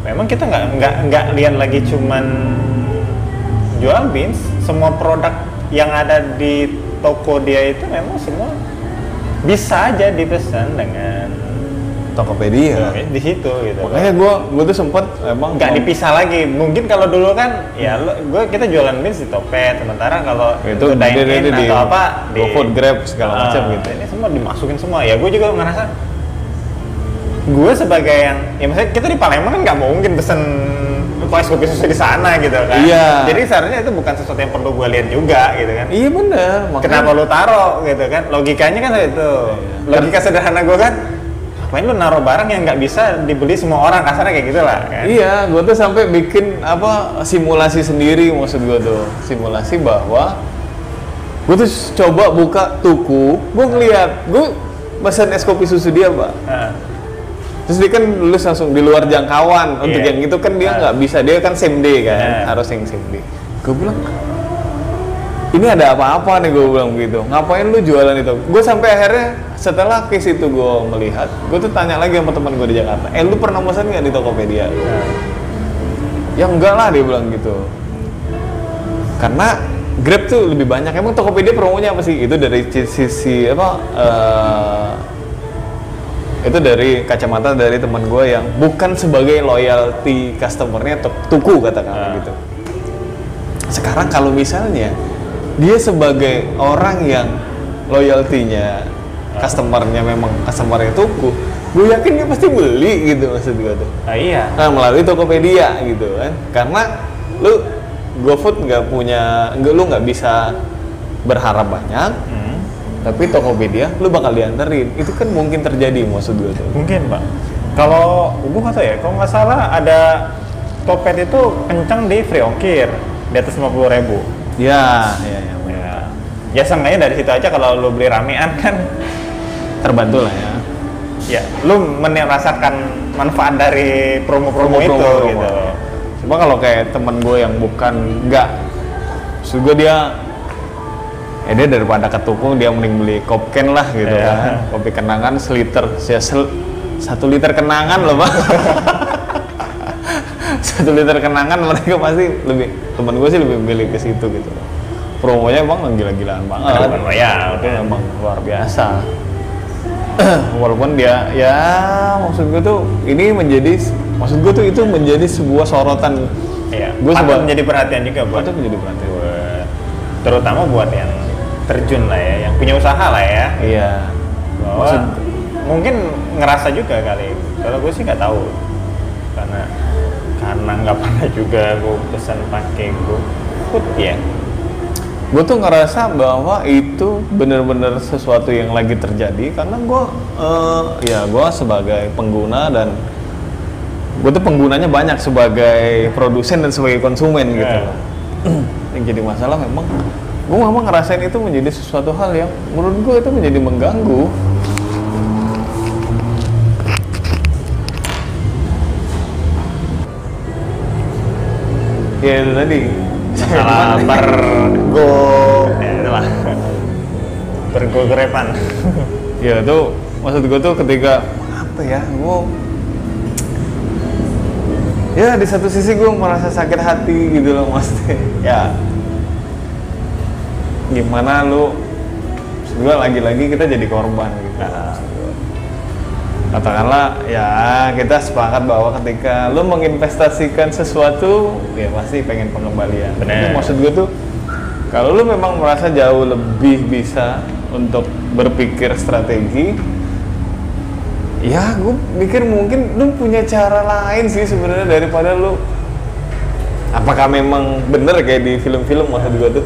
Speaker 2: memang kita nggak nggak nggak lihat lagi cuman jual beans, semua produk yang ada di toko dia itu memang semua bisa aja dipesan dengan
Speaker 1: Tokopedia.
Speaker 2: di situ gitu.
Speaker 1: Makanya gue gue tuh sempet emang
Speaker 2: nggak dipisah lagi. Mungkin kalau dulu kan ya lo, gue kita jualan beans di Topet, sementara kalau
Speaker 1: Itu
Speaker 2: dine
Speaker 1: di- di-
Speaker 2: in
Speaker 1: di-
Speaker 2: atau apa
Speaker 1: GoFood, Grab, segala
Speaker 2: Ah,
Speaker 1: macam gitu.
Speaker 2: Ini semua dimasukin semua. Ya gue juga ngerasa gue sebagai yang ya maksudnya kita di Palembang kan nggak mungkin pesen es kopi susu di sana gitu kan.
Speaker 1: Iya.
Speaker 2: Jadi seharusnya itu bukan sesuatu yang perlu gue lihat juga gitu kan.
Speaker 1: Iya bener. makanya-
Speaker 2: Kenapa lu taruh gitu kan? Logikanya kan itu. Logika sederhana gue kan, ngapain lu naruh barang yang nggak bisa dibeli semua orang? Kasarnya kayak gitulah kan?
Speaker 1: Iya, gue tuh sampai bikin apa simulasi sendiri maksud gue tuh. Simulasi bahwa gue tuh coba buka tuku gue ngeliat gue pesan es kopi susu dia pak.
Speaker 2: Ah,
Speaker 1: terus dia kan lulus langsung di luar jangkauan. Untuk
Speaker 2: Iya.
Speaker 1: yang itu kan dia nggak bisa. Dia kan same day kan
Speaker 2: Iya.
Speaker 1: harus yang same day. Gue bilang ini ada apa-apa nih gue bilang gitu ngapain lu jualan itu? Gue sampai akhirnya setelah case itu gue melihat gue tuh tanya lagi sama teman gue di Jakarta eh lu pernah pesan nggak di Tokopedia?
Speaker 2: Ah.
Speaker 1: ya enggak lah dia bilang gitu. Karena Grab tuh lebih banyak. Emang Tokopedia promonya apa sih? Itu dari sisi apa eh, itu dari kacamata dari teman gue yang bukan sebagai loyalty customernya tuk- tuku katakanlah
Speaker 2: Ah.
Speaker 1: gitu. Sekarang kalau misalnya dia sebagai orang yang loyaltinya customernya memang customernya tuku gue yakin dia pasti beli gitu maksud gue tuh
Speaker 2: Ah, iya
Speaker 1: Nah, melalui Tokopedia gitu kan. Karena lu GoFood nggak punya, nggak lu nggak bisa berharap banyak,
Speaker 2: Hmm.
Speaker 1: tapi Tokopedia lu bakal dianterin. Itu kan mungkin terjadi maksud gue tuh.
Speaker 2: mungkin pak kalau gue nggak tahu ya kalau nggak salah ada Topet itu kencang di free ongkir di atas 50.000 ribu
Speaker 1: Ya, ya, ya.
Speaker 2: ya ya seenggaknya dari situ aja kalau lu beli ramean (laughs) kan
Speaker 1: Terbantu lah ya.
Speaker 2: ya lu merasakan manfaat dari promo-promo itu
Speaker 1: Promo-promo.
Speaker 2: gitu
Speaker 1: Cuma kalau kayak temen gue yang bukan nggak, gue dia ya dia daripada ketukung dia mending beli kopken lah gitu
Speaker 2: Iya.
Speaker 1: kan kopi kenangan seliter ya sel- satu liter kenangan loh pak (laughs) satu liter kenangan mereka pasti lebih temen gue sih lebih milih ke situ gitu. Promonya emang gila-gilaan banget.
Speaker 2: Temen royal,
Speaker 1: itu emang luar biasa. (clears throat) Walaupun dia ya maksud gue tuh ini menjadi maksud gue tuh itu menjadi sebuah sorotan. Gua
Speaker 2: patut
Speaker 1: seba-
Speaker 2: menjadi perhatian juga buat
Speaker 1: itu menjadi perhatian.
Speaker 2: buat terutama buat yang terjun lah ya, yang punya usaha lah ya.
Speaker 1: iya.
Speaker 2: Bahwa
Speaker 1: Maksud-
Speaker 2: mungkin ngerasa juga kali. Kalau gue sih nggak tahu. Karena karena nggak (laughs) pernah juga gue pesan pakai GoFood ya.
Speaker 1: gue tuh ngerasa bahwa itu bener-bener sesuatu yang lagi terjadi karena gue eh, ya gue sebagai pengguna dan gue tuh penggunanya banyak sebagai produsen dan sebagai konsumen gitu
Speaker 2: Ya. (clears throat)
Speaker 1: yang jadi masalah memang gue memang ngerasain itu menjadi sesuatu hal yang menurut gue itu menjadi mengganggu ya itu tadi.
Speaker 2: Masalah bergo ya, itulah. bergogerepan. (laughs)
Speaker 1: ya itu maksud gue tuh ketika apa ya gue ya di satu sisi gue merasa sakit hati gitu loh maksudnya. Ya. Gimana lu juga lagi-lagi kita jadi korban gitu katakanlah ya kita sepakat bahwa ketika lu menginvestasikan sesuatu ya pasti pengen pengembalian.
Speaker 2: Bener.
Speaker 1: Tapi maksud gue tuh kalau lu memang merasa jauh lebih bisa untuk berpikir strategi ya gue pikir mungkin lu punya cara lain sih sebenarnya daripada lu. Apakah memang bener kayak di film-film maksud gue tuh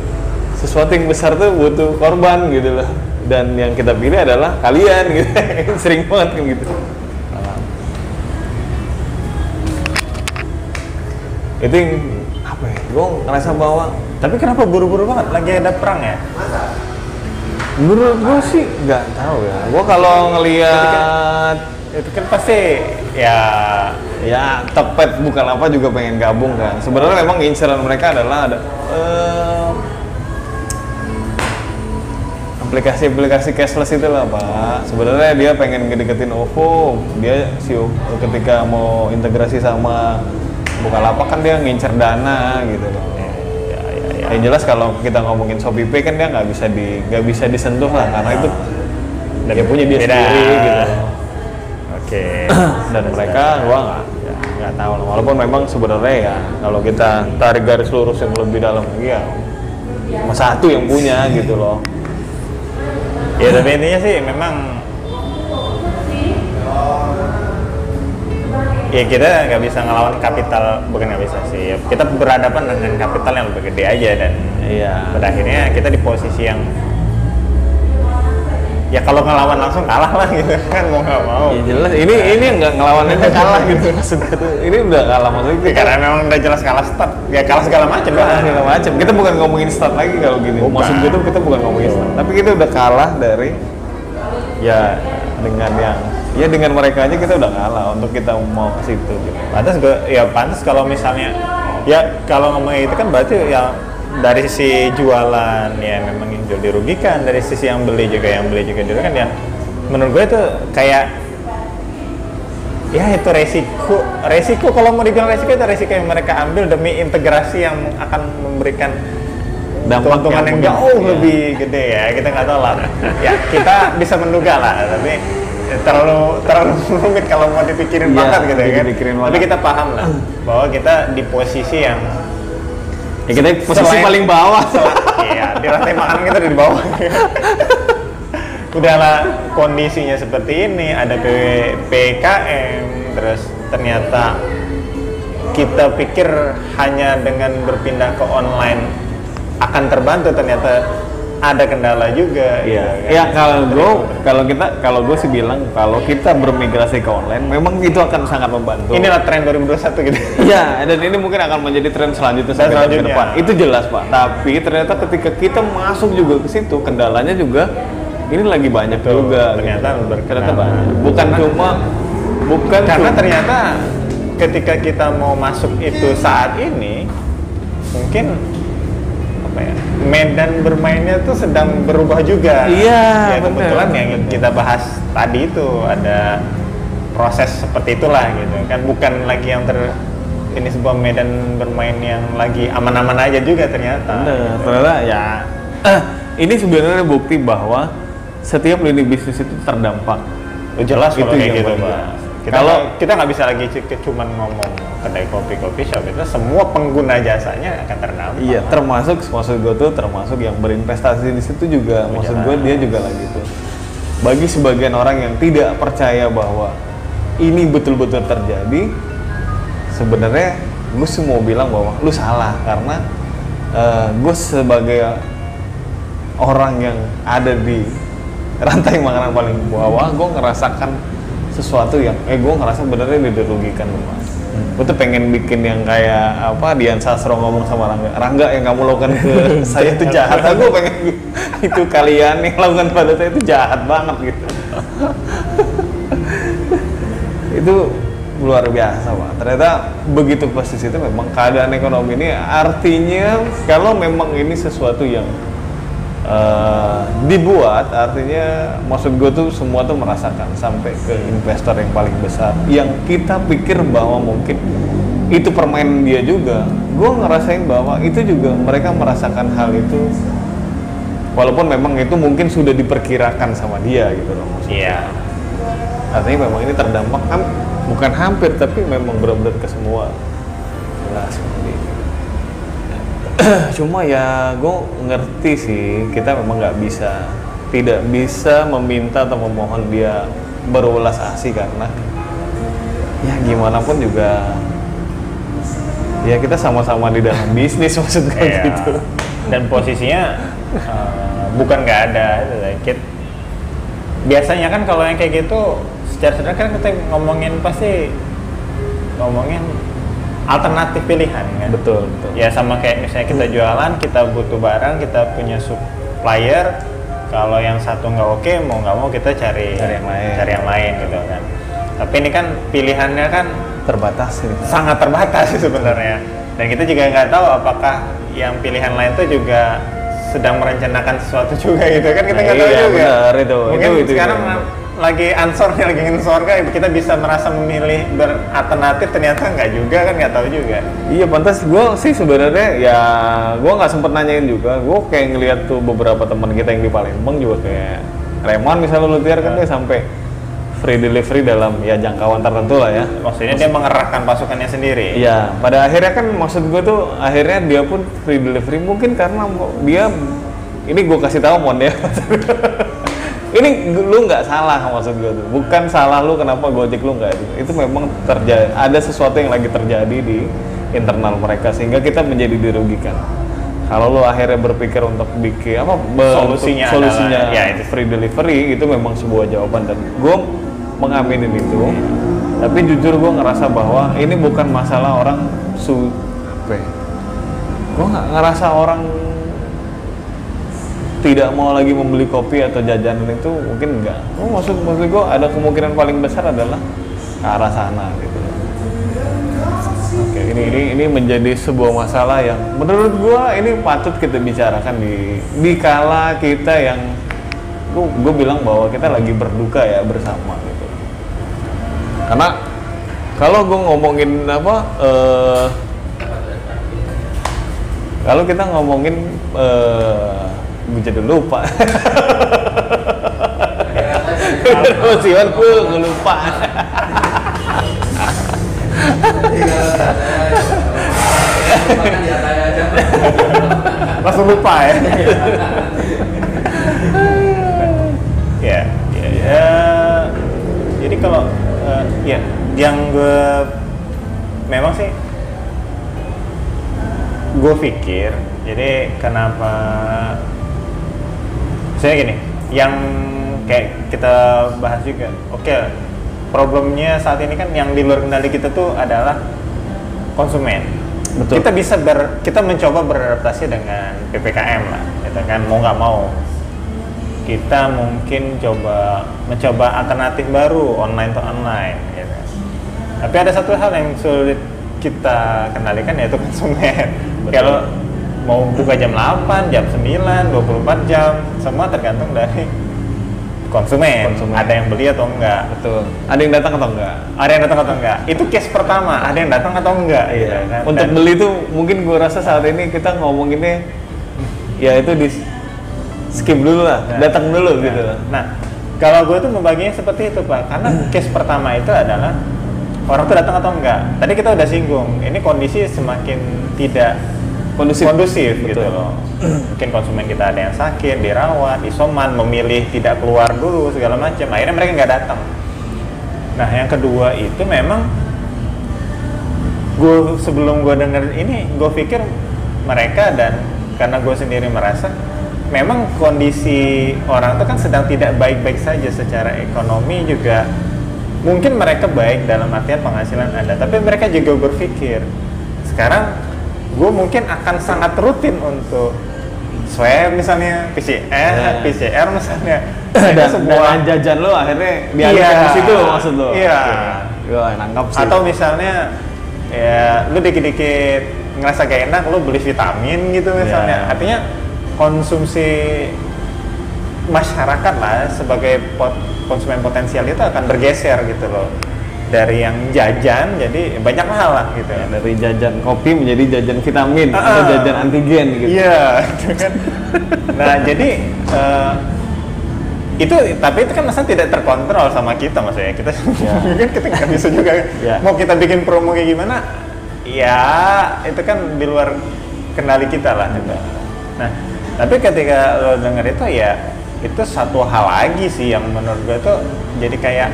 Speaker 1: sesuatu yang besar tuh butuh korban gitu loh dan yang kita pilih adalah kalian gitu (laughs) sering banget kan gitu itu yang apa ya gue ngerasa bahwa
Speaker 2: Tapi kenapa buru-buru banget? Lagi ada perang ya?
Speaker 1: menurut gue sih nggak tahu ya gue kalau ngelihat
Speaker 2: Itu kan pasti ya
Speaker 1: ya tepet bukan apa juga pengen gabung kan sebenarnya memang inceran mereka adalah ada eh, aplikasi-aplikasi cashless itu lah pak. Sebenarnya dia pengen ngedeketin OVO dia si ketika mau integrasi sama Bukalapak kan dia ngincer dana gitu loh.
Speaker 2: Ya, ya, ya.
Speaker 1: yang jelas kalau kita ngomongin Shopee Pay kan dia nggak bisa di nggak bisa disentuh lah karena itu dia punya dia
Speaker 2: Beda.
Speaker 1: sendiri gitu.
Speaker 2: Oke. (clears throat)
Speaker 1: dan mereka gua nggak ya, nggak tahu walaupun memang sebenarnya ya kalau kita tarik garis lurus yang lebih dalam lagi ya cuma satu yang punya gitu loh
Speaker 2: ya tapi intinya sih memang ya kita nggak bisa ngelawan kapital bukan nggak bisa sih. Ya, kita berhadapan dengan kapital yang lebih gede aja dan
Speaker 1: iya.
Speaker 2: pada akhirnya kita di posisi yang ya kalau ngelawan langsung kalah lah gitu (laughs) kan mau nggak mau
Speaker 1: Ya jelas, ini ini yang nggak ngelawan aja kalah gitu (laughs) maksudnya tuh. Ini udah kalah maksudnya
Speaker 2: Ya,
Speaker 1: kita
Speaker 2: karena memang udah jelas kalah start ya kalah segala macam
Speaker 1: kalah segala macam. Kita bukan ngomongin start lagi kalau gini.
Speaker 2: Bukan.
Speaker 1: Maksud gue tuh kita bukan ngomongin start, tapi kita udah kalah dari ya dengan yang ya dengan mereka aja kita udah kalah untuk kita mau ke situ gitu.
Speaker 2: pantas gue ya pantas kalau misalnya ya kalau ngomongnya itu kan berarti ya dari sisi jualan ya memang yang jual dirugikan. Dari sisi yang beli juga yang beli juga dirugikan ya. Menurut gue itu kayak ya itu resiko. Resiko kalau mau dibilang resiko itu resiko yang mereka ambil demi integrasi yang akan memberikan
Speaker 1: Dampak
Speaker 2: keuntungan yang,
Speaker 1: yang
Speaker 2: jauh
Speaker 1: iya.
Speaker 2: lebih gede ya. Kita nggak tahu lah. Ya kita bisa menduga lah tapi terlalu terlalu (laughs) rumit kalau mau dipikirin banget gitu ya kan. tapi kita paham lah bahwa kita di posisi yang
Speaker 1: Ya kita posisi
Speaker 2: Selain-
Speaker 1: paling bawah.
Speaker 2: Iya, di rantai makanan kita di bawah. Udahlah kondisinya seperti ini, ada P- PKM, terus ternyata kita pikir hanya dengan berpindah ke online akan terbantu, ternyata ada kendala juga.
Speaker 1: Iya.
Speaker 2: gitu kan.
Speaker 1: Ya kalau gue kalau kita kalau gue sih bilang kalau kita bermigrasi ke online memang itu akan sangat membantu.
Speaker 2: Inilah tren 2021 gitu. (laughs)
Speaker 1: Iya, dan ini mungkin akan menjadi tren selanjutnya
Speaker 2: Dan
Speaker 1: sampai ke
Speaker 2: selanjutnya.
Speaker 1: depan. Itu jelas, Pak. Tapi ternyata ketika kita masuk juga ke situ, kendalanya juga ini lagi banyak
Speaker 2: Betul,
Speaker 1: juga.
Speaker 2: ternyata
Speaker 1: gitu.
Speaker 2: berkendala.
Speaker 1: ternyata banyak. Bukan cuma bukan
Speaker 2: Karena
Speaker 1: cuma-
Speaker 2: ternyata ketika kita mau masuk itu saat ini mungkin apa ya medan bermainnya tuh sedang berubah juga.
Speaker 1: Iya,
Speaker 2: ya, kebetulan yang kita bahas tadi itu ada proses seperti itulah gitu kan bukan lagi yang ter ini sebuah medan bermain yang lagi aman-aman aja juga ternyata.
Speaker 1: Bener, ternyata ya eh, ini sebenarnya bukti bahwa setiap lini bisnis itu terdampak.
Speaker 2: Oh, jelas
Speaker 1: Itu
Speaker 2: kalau kayak gitu, Pak. Kita
Speaker 1: Kalau-
Speaker 2: kita nggak bisa lagi cuman ngomong kedai kopi kopi shop itu semua pengguna jasanya akan terdampak.
Speaker 1: Iya, termasuk maksud gue tuh termasuk yang berinvestasi di situ juga. Maksud gue dia juga lagi tuh. Bagi sebagian orang yang tidak percaya bahwa ini betul-betul terjadi, sebenarnya gue mau bilang bahwa lu salah karena gue sebagai orang yang ada di rantai makanan paling bawah, gue ngerasakan sesuatu yang, eh gue ngerasa benernya dirugikan mas. Gue tuh pengen bikin yang kayak apa Dian Sastro ngomong sama Rangga, Rangga yang kamu lakukan ke (laughs) saya itu jahat. Gue pengen (laughs) itu kalian yang lakukan pada saya itu jahat banget gitu. (laughs) itu luar biasa pak. Ternyata begitu posisi itu memang keadaan ekonomi ini artinya kalau memang ini sesuatu yang eh, dibuat artinya maksud gue tuh semua tuh merasakan sampai ke investor yang paling besar yang kita pikir bahwa mungkin itu permainan dia juga gue ngerasain bahwa itu juga mereka merasakan hal itu walaupun memang itu mungkin sudah diperkirakan sama dia gitu loh maksudnya
Speaker 2: Iya.
Speaker 1: artinya memang ini terdampak ham- bukan hampir tapi memang benar-benar ke semua jelas seperti itu. (clears throat) cuma ya gue ngerti sih kita memang nggak bisa tidak bisa meminta atau memohon dia berulas asih karena ya gimana pun juga ya kita sama-sama di dalam (laughs) bisnis maksud gue
Speaker 2: Iya.
Speaker 1: gitu
Speaker 2: Dan posisinya eh, bukan nggak ada, like it. Biasanya kan kalau yang kayak gitu, secara sederhana kan kita ngomongin pasti ngomongin alternatif pilihan kan.
Speaker 1: betul betul
Speaker 2: Ya sama kayak misalnya kita jualan, kita butuh barang, kita punya supplier. Kalau yang satu nggak oke, mau nggak mau kita cari
Speaker 1: Cari yang lain.
Speaker 2: cari yang lain gitu kan. Tapi ini kan pilihannya kan
Speaker 1: terbatas ini
Speaker 2: sangat terbatas sih sebenarnya. Dan kita juga nggak tahu apakah yang pilihan lain itu juga sedang merencanakan sesuatu juga gitu kan kita nggak
Speaker 1: Nah,
Speaker 2: tahu
Speaker 1: iya,
Speaker 2: juga.
Speaker 1: benar, itu.
Speaker 2: Mungkin
Speaker 1: Itu- itu
Speaker 2: sekarang
Speaker 1: juga.
Speaker 2: Lagi ansor lagi ingin sorga kita bisa merasa memilih beralternatif ternyata nggak juga kan nggak tahu juga.
Speaker 1: Iya pantas. Gue sih sebenarnya ya gue nggak sempet nanyain juga. Gue kayak ngeliat tuh beberapa teman kita yang di Palembang juga kayak Reman misalnya lu tiar kan dia sampai free delivery dalam ya jangkauan tertentu lah ya.
Speaker 2: Maksudnya dia mengerahkan pasukannya sendiri.
Speaker 1: Iya pada akhirnya kan maksud gue tuh akhirnya dia pun free delivery mungkin karena dia ini gue kasih tahu mon ya (laughs) ini lu nggak salah maksud gue tuh bukan salah lu kenapa gojek lu nggak itu itu memang terjadi ada sesuatu yang lagi terjadi di internal mereka sehingga kita menjadi dirugikan kalau lo akhirnya berpikir untuk bikin apa
Speaker 2: Solusinya
Speaker 1: untuk solusinya
Speaker 2: adalah, ya, itu.
Speaker 1: free delivery itu memang sebuah jawaban dan gue mengaminin itu tapi jujur gue ngerasa bahwa ini bukan masalah orang su apa ya? gue nggak ngerasa orang tidak mau lagi membeli kopi atau jajanan itu mungkin enggak oh, maksud maksud gue ada kemungkinan paling besar adalah ke arah sana gitu Oke, ini ini ini menjadi sebuah masalah yang menurut gua ini patut kita bicarakan di di kala kita yang gua bilang bahwa kita lagi berduka ya bersama gitu. Karena kalau gua ngomongin apa eh, kalau kita ngomongin eh gua jadi lupa. Emosian gua gua lupa.
Speaker 2: langsung lupa ya ya ya, ya. jadi kalau eh, ya yang gue memang sih gue pikir jadi kenapa saya gini yang kayak kita bahas juga oke problemnya saat ini kan yang di luar kendali kita tuh adalah konsumen
Speaker 1: Betul.
Speaker 2: kita bisa ber kita mencoba beradaptasi dengan ppkm lah gitu kan mau nggak mau kita mungkin coba mencoba alternatif baru online to online gitu. tapi ada satu hal yang sulit kita kendalikan yaitu konsumen kalau mau buka jam 8, jam 9, 24 jam semua tergantung dari konsumen.
Speaker 1: Konsumen.
Speaker 2: ada yang beli atau enggak
Speaker 1: Betul. Ada yang datang atau enggak?
Speaker 2: ada yang datang atau enggak itu case pertama ada yang datang atau enggak gitu kan
Speaker 1: Iya. Untuk
Speaker 2: Dan-
Speaker 1: beli tuh mungkin gue rasa saat ini kita ngomonginnya ya itu di skip dulu lah,
Speaker 2: Nah,
Speaker 1: datang dulu
Speaker 2: nah,
Speaker 1: gitu.
Speaker 2: Nah, kalau gue tuh membaginya seperti itu pak, karena case pertama itu adalah orang tuh datang atau enggak. Tadi kita udah singgung, ini kondisi semakin tidak
Speaker 1: Kondusif.
Speaker 2: kondusif gitu loh. (clears throat) Mungkin konsumen kita ada yang sakit, dirawat, isoman, memilih tidak keluar dulu segala macam. Akhirnya mereka nggak datang. Nah, yang kedua itu memang gue sebelum gue denger ini gue pikir mereka dan karena gue sendiri merasa memang kondisi orang itu kan sedang tidak baik-baik saja secara ekonomi juga mungkin mereka baik dalam artian penghasilan ada tapi mereka juga berpikir sekarang gue mungkin akan sangat rutin untuk swab misalnya PCR
Speaker 1: Ya.
Speaker 2: PCR misalnya (clears throat)
Speaker 1: Dan,
Speaker 2: Itu
Speaker 1: dan
Speaker 2: sebuah
Speaker 1: jajan lo akhirnya dialihkan
Speaker 2: Iya.
Speaker 1: ke situ maksud lo.
Speaker 2: Iya.
Speaker 1: Gue nangkap sih.
Speaker 2: atau misalnya ya lu dikit-dikit ngerasa gak enak lu beli vitamin gitu misalnya
Speaker 1: Ya.
Speaker 2: artinya konsumsi masyarakat lah sebagai pot- konsumen potensial itu akan bergeser gitu loh dari yang jajan jadi banyak hal lah gitu
Speaker 1: Ya, dari jajan kopi menjadi jajan vitamin
Speaker 2: Ah,
Speaker 1: atau
Speaker 2: ah.
Speaker 1: jajan antigen gitu.
Speaker 2: Iya, itu kan. (laughs) Nah, jadi eh, itu tapi itu kan masa tidak terkontrol sama kita maksudnya kita
Speaker 1: Ya. (laughs)
Speaker 2: kan kita nggak bisa juga
Speaker 1: Ya.
Speaker 2: mau kita bikin promo kayak gimana ya itu kan di luar kendali kita lah gitu. Nah, tapi ketika lo denger itu ya itu satu hal lagi sih yang menurut gue tuh jadi kayak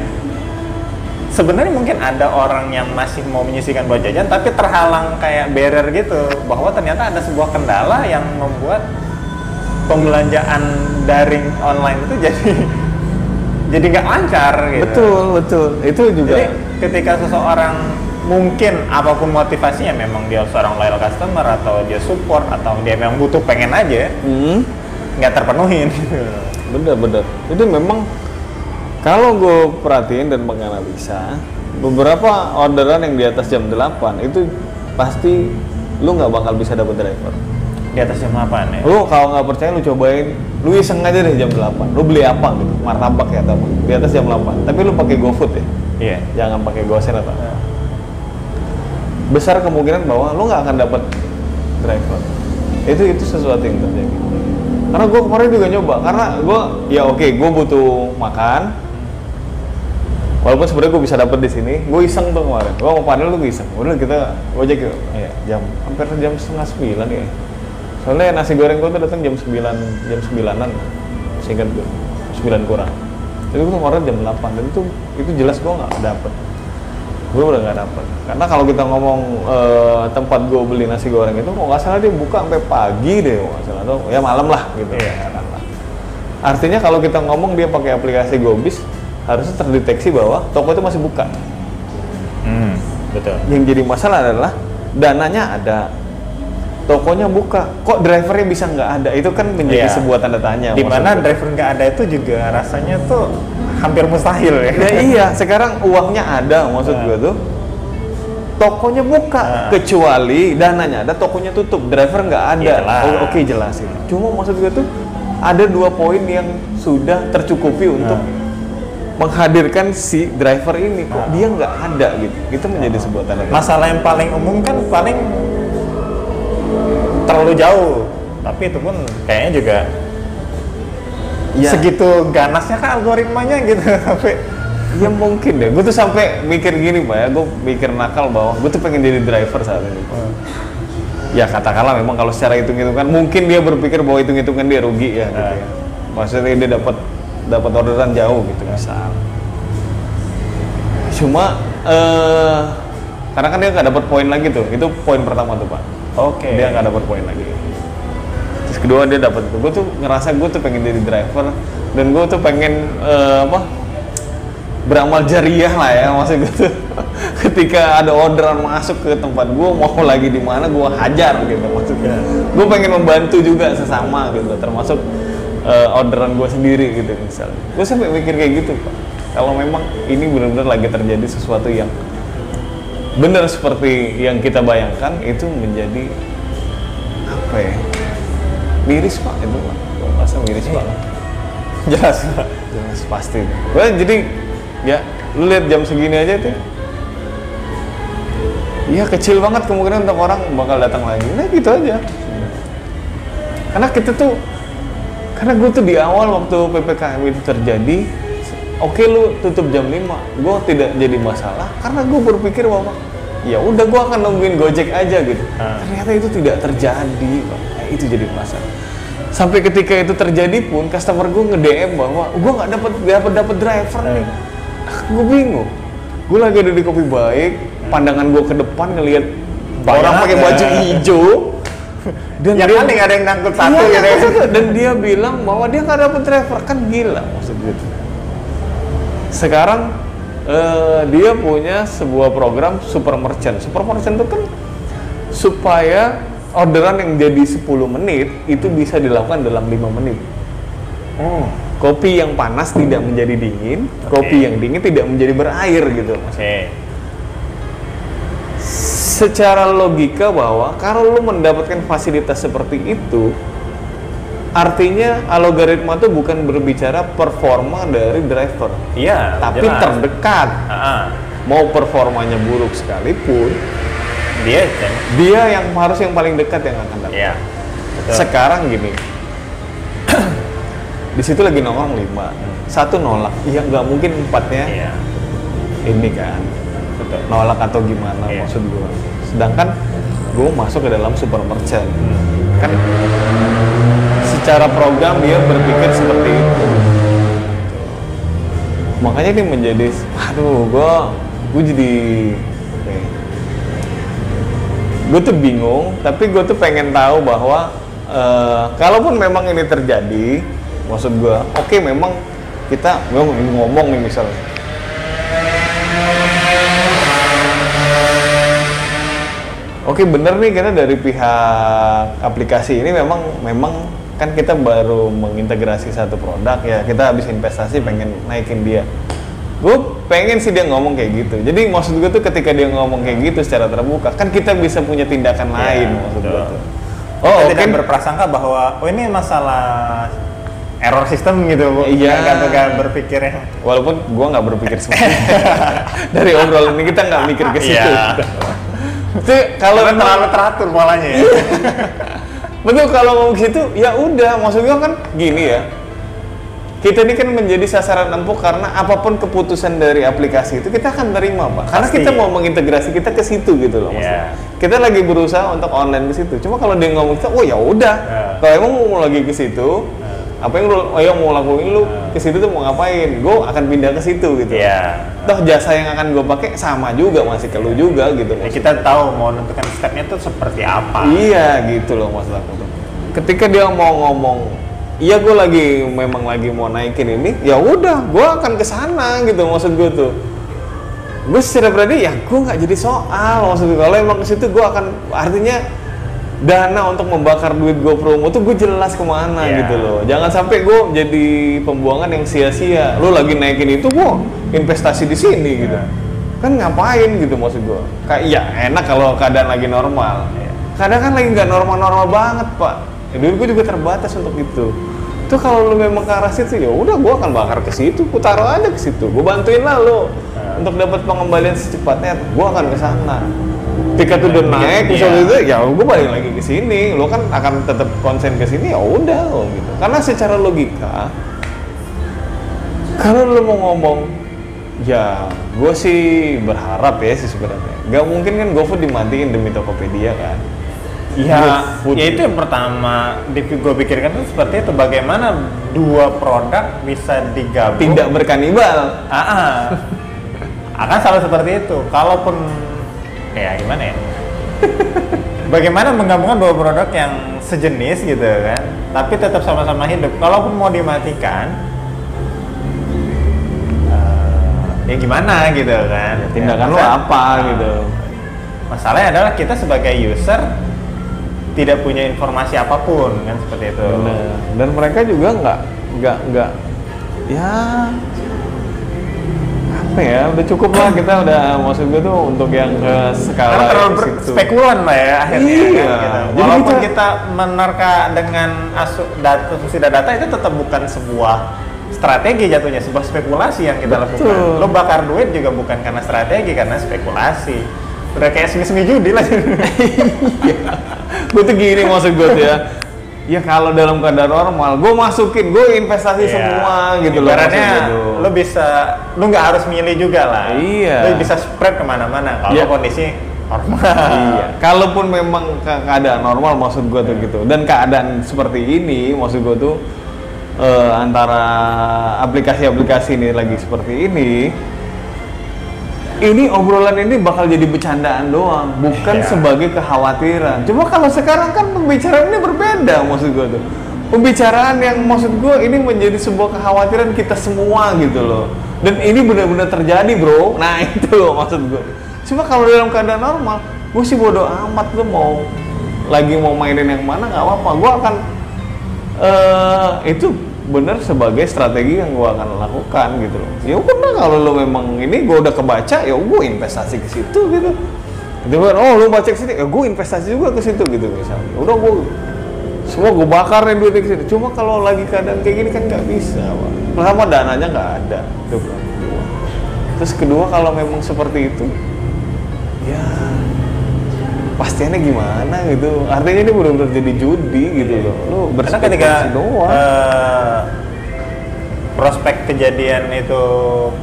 Speaker 2: sebenarnya mungkin ada orang yang masih mau menyisikan buat jajan tapi terhalang kayak barrier gitu bahwa ternyata ada sebuah kendala yang membuat pembelanjaan daring online itu jadi jadi nggak lancar gitu.
Speaker 1: Betul, betul. Itu juga
Speaker 2: Jadi ketika seseorang mungkin apa pun motivasinya memang dia seorang loyal customer atau dia support atau dia memang butuh pengen aja
Speaker 1: Hmm,
Speaker 2: nggak terpenuhin gitu.
Speaker 1: bener bener. Itu memang kalau gue perhatiin dan menganalisa beberapa orderan yang di atas jam 8 itu pasti lu nggak bakal bisa dapat driver.
Speaker 2: di atas jam 8 ya.
Speaker 1: Lu kalau nggak percaya lu cobain, lu iseng aja deh jam 8. Lu beli apa gitu, martabak ya atau di atas jam 8. Tapi lu pakai GoFood ya,
Speaker 2: Iya.
Speaker 1: jangan pakai GoSend atau besar kemungkinan bahwa lu nggak akan dapat driver. Itu itu sesuatu yang terjadi. Karena gue kemarin juga nyoba, karena gue ya oke, gue butuh makan. Walaupun sebenarnya gue bisa dapat di sini, gue iseng tuh kemarin. Gue mau panel tuh iseng. Udah kita gojek yuk. Ya, jam hampir jam setengah sembilan ya. Soalnya nasi goreng gue tuh datang jam sembilan jam sembilanan. Singkat gue, sembilan kurang. Jadi gue kemarin jam 8 dan itu itu jelas gue nggak dapet. gue udah nggak dapet karena kalau kita ngomong eh, tempat gue beli nasi goreng itu kalau nggak salah dia buka sampai pagi deh kalau nggak salah atau ya malam lah gitu
Speaker 2: Iya.
Speaker 1: katakanlah. artinya kalau kita ngomong dia pakai aplikasi Gobis harusnya terdeteksi bahwa toko itu masih buka
Speaker 2: Hmm, betul.
Speaker 1: yang jadi masalah adalah dananya ada tokonya buka kok drivernya bisa nggak ada itu kan menjadi
Speaker 2: Iya.
Speaker 1: sebuah tanda tanya
Speaker 2: Di mana driver nggak ada itu juga rasanya tuh hampir mustahil ya.
Speaker 1: ya iya sekarang uangnya ada maksud
Speaker 2: Nah.
Speaker 1: gue tuh tokonya buka
Speaker 2: Nah.
Speaker 1: kecuali dananya ada tokonya tutup driver nggak ada
Speaker 2: Iya.
Speaker 1: Oh, oke jelas itu cuma maksud gue tuh ada dua poin yang sudah tercukupi untuk
Speaker 2: Nah.
Speaker 1: Menghadirkan si driver ini kok dia nggak ada gitu itu menjadi sebuah tanda tanya
Speaker 2: Masalah yang paling umum kan paling terlalu jauh. Tapi itu pun kayaknya juga
Speaker 1: Ya.
Speaker 2: segitu ganasnya kan algoritmanya gitu (laughs) sampai
Speaker 1: Ya mungkin deh, gue tuh sampai mikir gini pak ya, gue mikir nakal bahwa gue tuh pengen jadi driver saat ini. Ya katakanlah memang kalau secara hitung-hitungan mungkin dia berpikir bahwa hitung-hitungan dia rugi ya, gitu
Speaker 2: Nah.
Speaker 1: ya. Maksudnya dia dapat dapat orderan jauh gitu misal. Cuma eh karena kan dia nggak dapat poin lagi tuh, itu poin pertama tuh pak.
Speaker 2: Oke.
Speaker 1: Dia nggak dapat poin lagi. Terus kedua dia dapat itu, gue tuh ngerasa gue tuh pengen jadi driver dan gue tuh pengen eh, apa beramal jariah lah ya maksud gue tuh (laughs) ketika ada orderan masuk ke tempat gue mau lagi di mana gue hajar gitu maksudnya gue pengen membantu juga sesama gitu termasuk eh, orderan gue sendiri gitu misalnya. Gue sampai mikir kayak gitu pak. Kalau memang ini benar-benar lagi terjadi sesuatu yang benar seperti yang kita bayangkan itu menjadi apa ya? Miris pak itu pak. Gue merasa miris banget.
Speaker 2: Jelas.
Speaker 1: jelas pasti. Gue jadi ya lu lihat jam segini aja tuh. Iya kecil banget kemungkinan untuk orang bakal datang lagi. Nah gitu aja. Karena kita tuh karena gue tuh di awal waktu ppkm itu terjadi oke lu tutup jam 5 gue tidak jadi masalah karena gue berpikir bahwa ya udah gue akan nungguin gojek aja gitu.
Speaker 2: Ah.
Speaker 1: ternyata itu tidak terjadi. Nah, itu jadi masalah. Sampai ketika itu terjadi pun customer gue nge DM bahwa gue nggak dapat dapat dapat driver nih. Gue bingung. Gue lagi ada di kopi baik pandangan gue ke depan ngelihat orang pakai baju hijau (laughs) dan
Speaker 2: Ya
Speaker 1: dia-
Speaker 2: kan nggak ada yang nangkut satu
Speaker 1: Iya,
Speaker 2: gitu ya.
Speaker 1: maksudnya. dan dia bilang bahwa dia nggak dapat driver kan gila maksud gitu sekarang eh, dia punya sebuah program super merchant super merchant itu kan supaya orderan yang jadi 10 menit itu bisa dilakukan dalam lima menit
Speaker 2: Hmm.
Speaker 1: kopi yang panas tidak menjadi dingin kopi yang dingin tidak menjadi berair gitu
Speaker 2: Oke.
Speaker 1: Secara logika bahwa kalau lu mendapatkan fasilitas seperti itu artinya algoritma itu bukan berbicara performa dari driver
Speaker 2: Iya.
Speaker 1: tapi
Speaker 2: jelas.
Speaker 1: terdekat
Speaker 2: Ah,
Speaker 1: mau performanya buruk sekalipun
Speaker 2: dia kan.
Speaker 1: dia yang harus yang paling dekat yang akan dapat
Speaker 2: Iya. Betul.
Speaker 1: sekarang gini (clears throat) di situ lagi nongkrong lima satu nolak iya nggak mungkin empatnya
Speaker 2: Iya.
Speaker 1: ini kan. Nolak atau gimana
Speaker 2: Iya.
Speaker 1: maksud gue sedangkan gue masuk ke dalam super merchant. Kan secara program dia berpikir seperti itu. Makanya ini menjadi aduh gue gue jadi gue tuh bingung tapi gue tuh pengen tahu bahwa eh, kalaupun memang ini terjadi maksud gue oke memang kita gue ngomong nih misalnya Oke bener nih karena dari pihak aplikasi ini memang memang kan kita baru mengintegrasi satu produk ya kita habis investasi pengen naikin dia. Gue pengen sih dia ngomong kayak gitu. Jadi maksud gue tuh ketika dia ngomong kayak gitu secara terbuka kan kita bisa punya tindakan
Speaker 2: Iya,
Speaker 1: lain maksud gue tuh.
Speaker 2: Oh,
Speaker 1: Oh
Speaker 2: tidak
Speaker 1: oke.
Speaker 2: berprasangka bahwa oh ini masalah error sistem gitu bu.
Speaker 1: Iya.
Speaker 2: Nggak nggak berpikir yang
Speaker 1: Walaupun gue nggak berpikir seperti itu. (laughs) dari obrolan ini kita nggak mikir ke situ.
Speaker 2: Iya.
Speaker 1: Itu kalau
Speaker 2: terlalu teratur polanya ya.
Speaker 1: Betul kalau ngomong gitu ya udah maksudnya kan gini ya. Kita ini kan menjadi sasaran empuk karena apa pun keputusan dari aplikasi itu kita akan terima, Pak. Karena
Speaker 2: Pasti.
Speaker 1: kita mau mengintegrasi kita ke situ gitu loh maksudnya.
Speaker 2: Iya.
Speaker 1: Kita lagi berusaha untuk online ke situ. Cuma kalau dia ngomong gitu, oh ya udah.
Speaker 2: Iya.
Speaker 1: Kalau emang mau lagi ke situ, apa yang lu oh, yang mau lakuin lu ke situ tuh mau ngapain gue akan pindah ke situ gitu
Speaker 2: Iya.
Speaker 1: toh jasa yang akan gue pakai sama juga masih ke lu juga gitu
Speaker 2: Ya, kita tahu mau menentukan stepnya tuh seperti apa.
Speaker 1: Iya gitu loh maksud aku tuh. Ketika dia mau ngomong, iya gue lagi memang lagi mau naikin ini, ya udah, gue akan ke sana gitu maksud gue tuh. Gue secara pribadi ya gue nggak jadi soal maksud gue. Kalau emang ke situ gue akan artinya dana untuk membakar duit gue promo tuh gue jelas ke mana
Speaker 2: Iya.
Speaker 1: gitu loh. Jangan sampai gue jadi pembuangan yang sia-sia. Lu lagi naikin itu gue investasi di sini gitu. Kan ngapain gitu maksud gue. Kayak ya enak kalau keadaan lagi normal. Kadang kan lagi nggak normal-normal banget pak. Ya, duit gue juga terbatas untuk itu. Tuh kalau lu memang ke arah situ ya udah gue akan bakar ke situ. Gue taruh aja ke situ. Gue bantuin lah lu untuk dapat pengembalian secepatnya. Gue akan ke sana. Tuh udah naik
Speaker 2: Iya.
Speaker 1: misalnya itu ya gue balik lagi ke sini. Lu kan akan tetap konsen ke sini ya udah lo gitu. Karena secara logika kalau lu mau ngomong ya gue sih berharap ya sih sebenarnya nggak mungkin kan GoFood dimatiin demi Tokopedia kan
Speaker 2: Iya,
Speaker 1: GoFood
Speaker 2: ya itu yang pertama gue pikirkan tuh seperti itu bagaimana dua produk bisa digabung
Speaker 1: tidak berkanibal
Speaker 2: Ah, ah. (laughs) akan selalu seperti itu. Kalaupun ya gimana ya? (laughs) Bagaimana menggabungkan dua produk yang sejenis gitu kan, tapi tetap sama-sama hidup. Kalaupun mau dimatikan, eh, ya gimana gitu kan?
Speaker 1: tindakan
Speaker 2: Ya,
Speaker 1: lu
Speaker 2: masa-
Speaker 1: apa
Speaker 2: Ah.
Speaker 1: gitu
Speaker 2: Masalahnya adalah kita sebagai user tidak punya informasi apa pun kan seperti itu.
Speaker 1: Bener. dan mereka juga nggak nggak nggak ya apa ya udah cukup lah kita udah maksud gue tuh untuk yang ke skala
Speaker 2: terlalu
Speaker 1: yang
Speaker 2: ber-
Speaker 1: situ.
Speaker 2: spekulan lah ya akhirnya
Speaker 1: Iya.
Speaker 2: kan, gitu.
Speaker 1: Jadi
Speaker 2: Walaupun
Speaker 1: kita-
Speaker 2: kita, menerka dengan asu data sudah data itu tetap bukan sebuah strategi jatuhnya sebuah spekulasi yang kita
Speaker 1: Betul.
Speaker 2: lakukan. Lo bakar duit juga bukan karena strategi karena spekulasi. Udah kayak semi-semi judi lah. (laughs)
Speaker 1: gue tuh gini maksud gue tuh ya ya kalau dalam keadaan normal gue masukin gue investasi
Speaker 2: Iya.
Speaker 1: semua gitu loh
Speaker 2: Ibaratnya
Speaker 1: gua tuh.
Speaker 2: lo bisa, lo nggak harus milih juga lah.
Speaker 1: Iya.
Speaker 2: Lo bisa spread ke mana-mana kalau
Speaker 1: Iya.
Speaker 2: kondisi normal.
Speaker 1: Iya, kalaupun memang ke- keadaan normal maksud gua tuh gitu. Dan keadaan seperti ini maksud gua tuh eh, antara aplikasi-aplikasi ini lagi seperti ini ini obrolan ini bakal jadi bercandaan doang, bukan
Speaker 2: Iya.
Speaker 1: sebagai kekhawatiran. Cuma kalau sekarang kan pembicaraan ini berbeda maksud gua tuh. Pembicaraan yang maksud gua ini menjadi sebuah kekhawatiran kita semua gitu loh. Dan ini benar-benar terjadi, Bro. Nah, (laughs) itu loh maksud gua. Cuma kalau dalam keadaan normal, gue sih bodo amat lu mau lagi mau mainin yang mana nggak apa-apa. Gue akan eh itu bener sebagai strategi yang gue akan lakukan gitu loh. Ya udah kalau lu memang ini gue udah kebaca, ya gue investasi ke situ gitu. Gitu kan, oh lu baca ke situ, ya gue investasi juga ke situ gitu misalnya. Udah gue semua gue bakar nih duitnya ke situ. Cuma kalau lagi keadaan kayak gini kan nggak bisa, Pak. Pertama dananya nggak ada, itu. Terus kedua kalau memang seperti itu, ya pastiannya gimana gitu. Artinya ini benar-benar jadi judi gitu loh. Lu
Speaker 2: Karena ketika
Speaker 1: doang.
Speaker 2: eh, prospek kejadian itu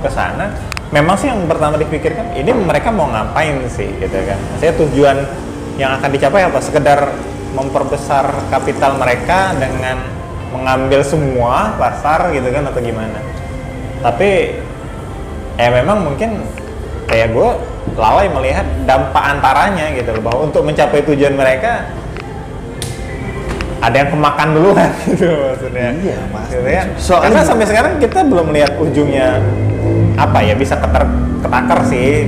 Speaker 2: ke sana, memang sih yang pertama dipikirkan ini mereka mau ngapain sih gitu kan. Saya tujuan yang akan dicapai apa? Sekedar memperbesar kapital mereka dengan mengambil semua pasar gitu kan atau gimana. Tapi ya memang mungkin kayak gue lalai melihat dampak antaranya gitu loh bahwa untuk mencapai tujuan mereka ada yang kemakan duluan (laughs) gitu maksudnya.
Speaker 1: Iya, pasti.
Speaker 2: Gitu ya.
Speaker 1: Soalnya
Speaker 2: Karena sampai sekarang kita belum melihat ujungnya apa ya bisa keter ketakar sih.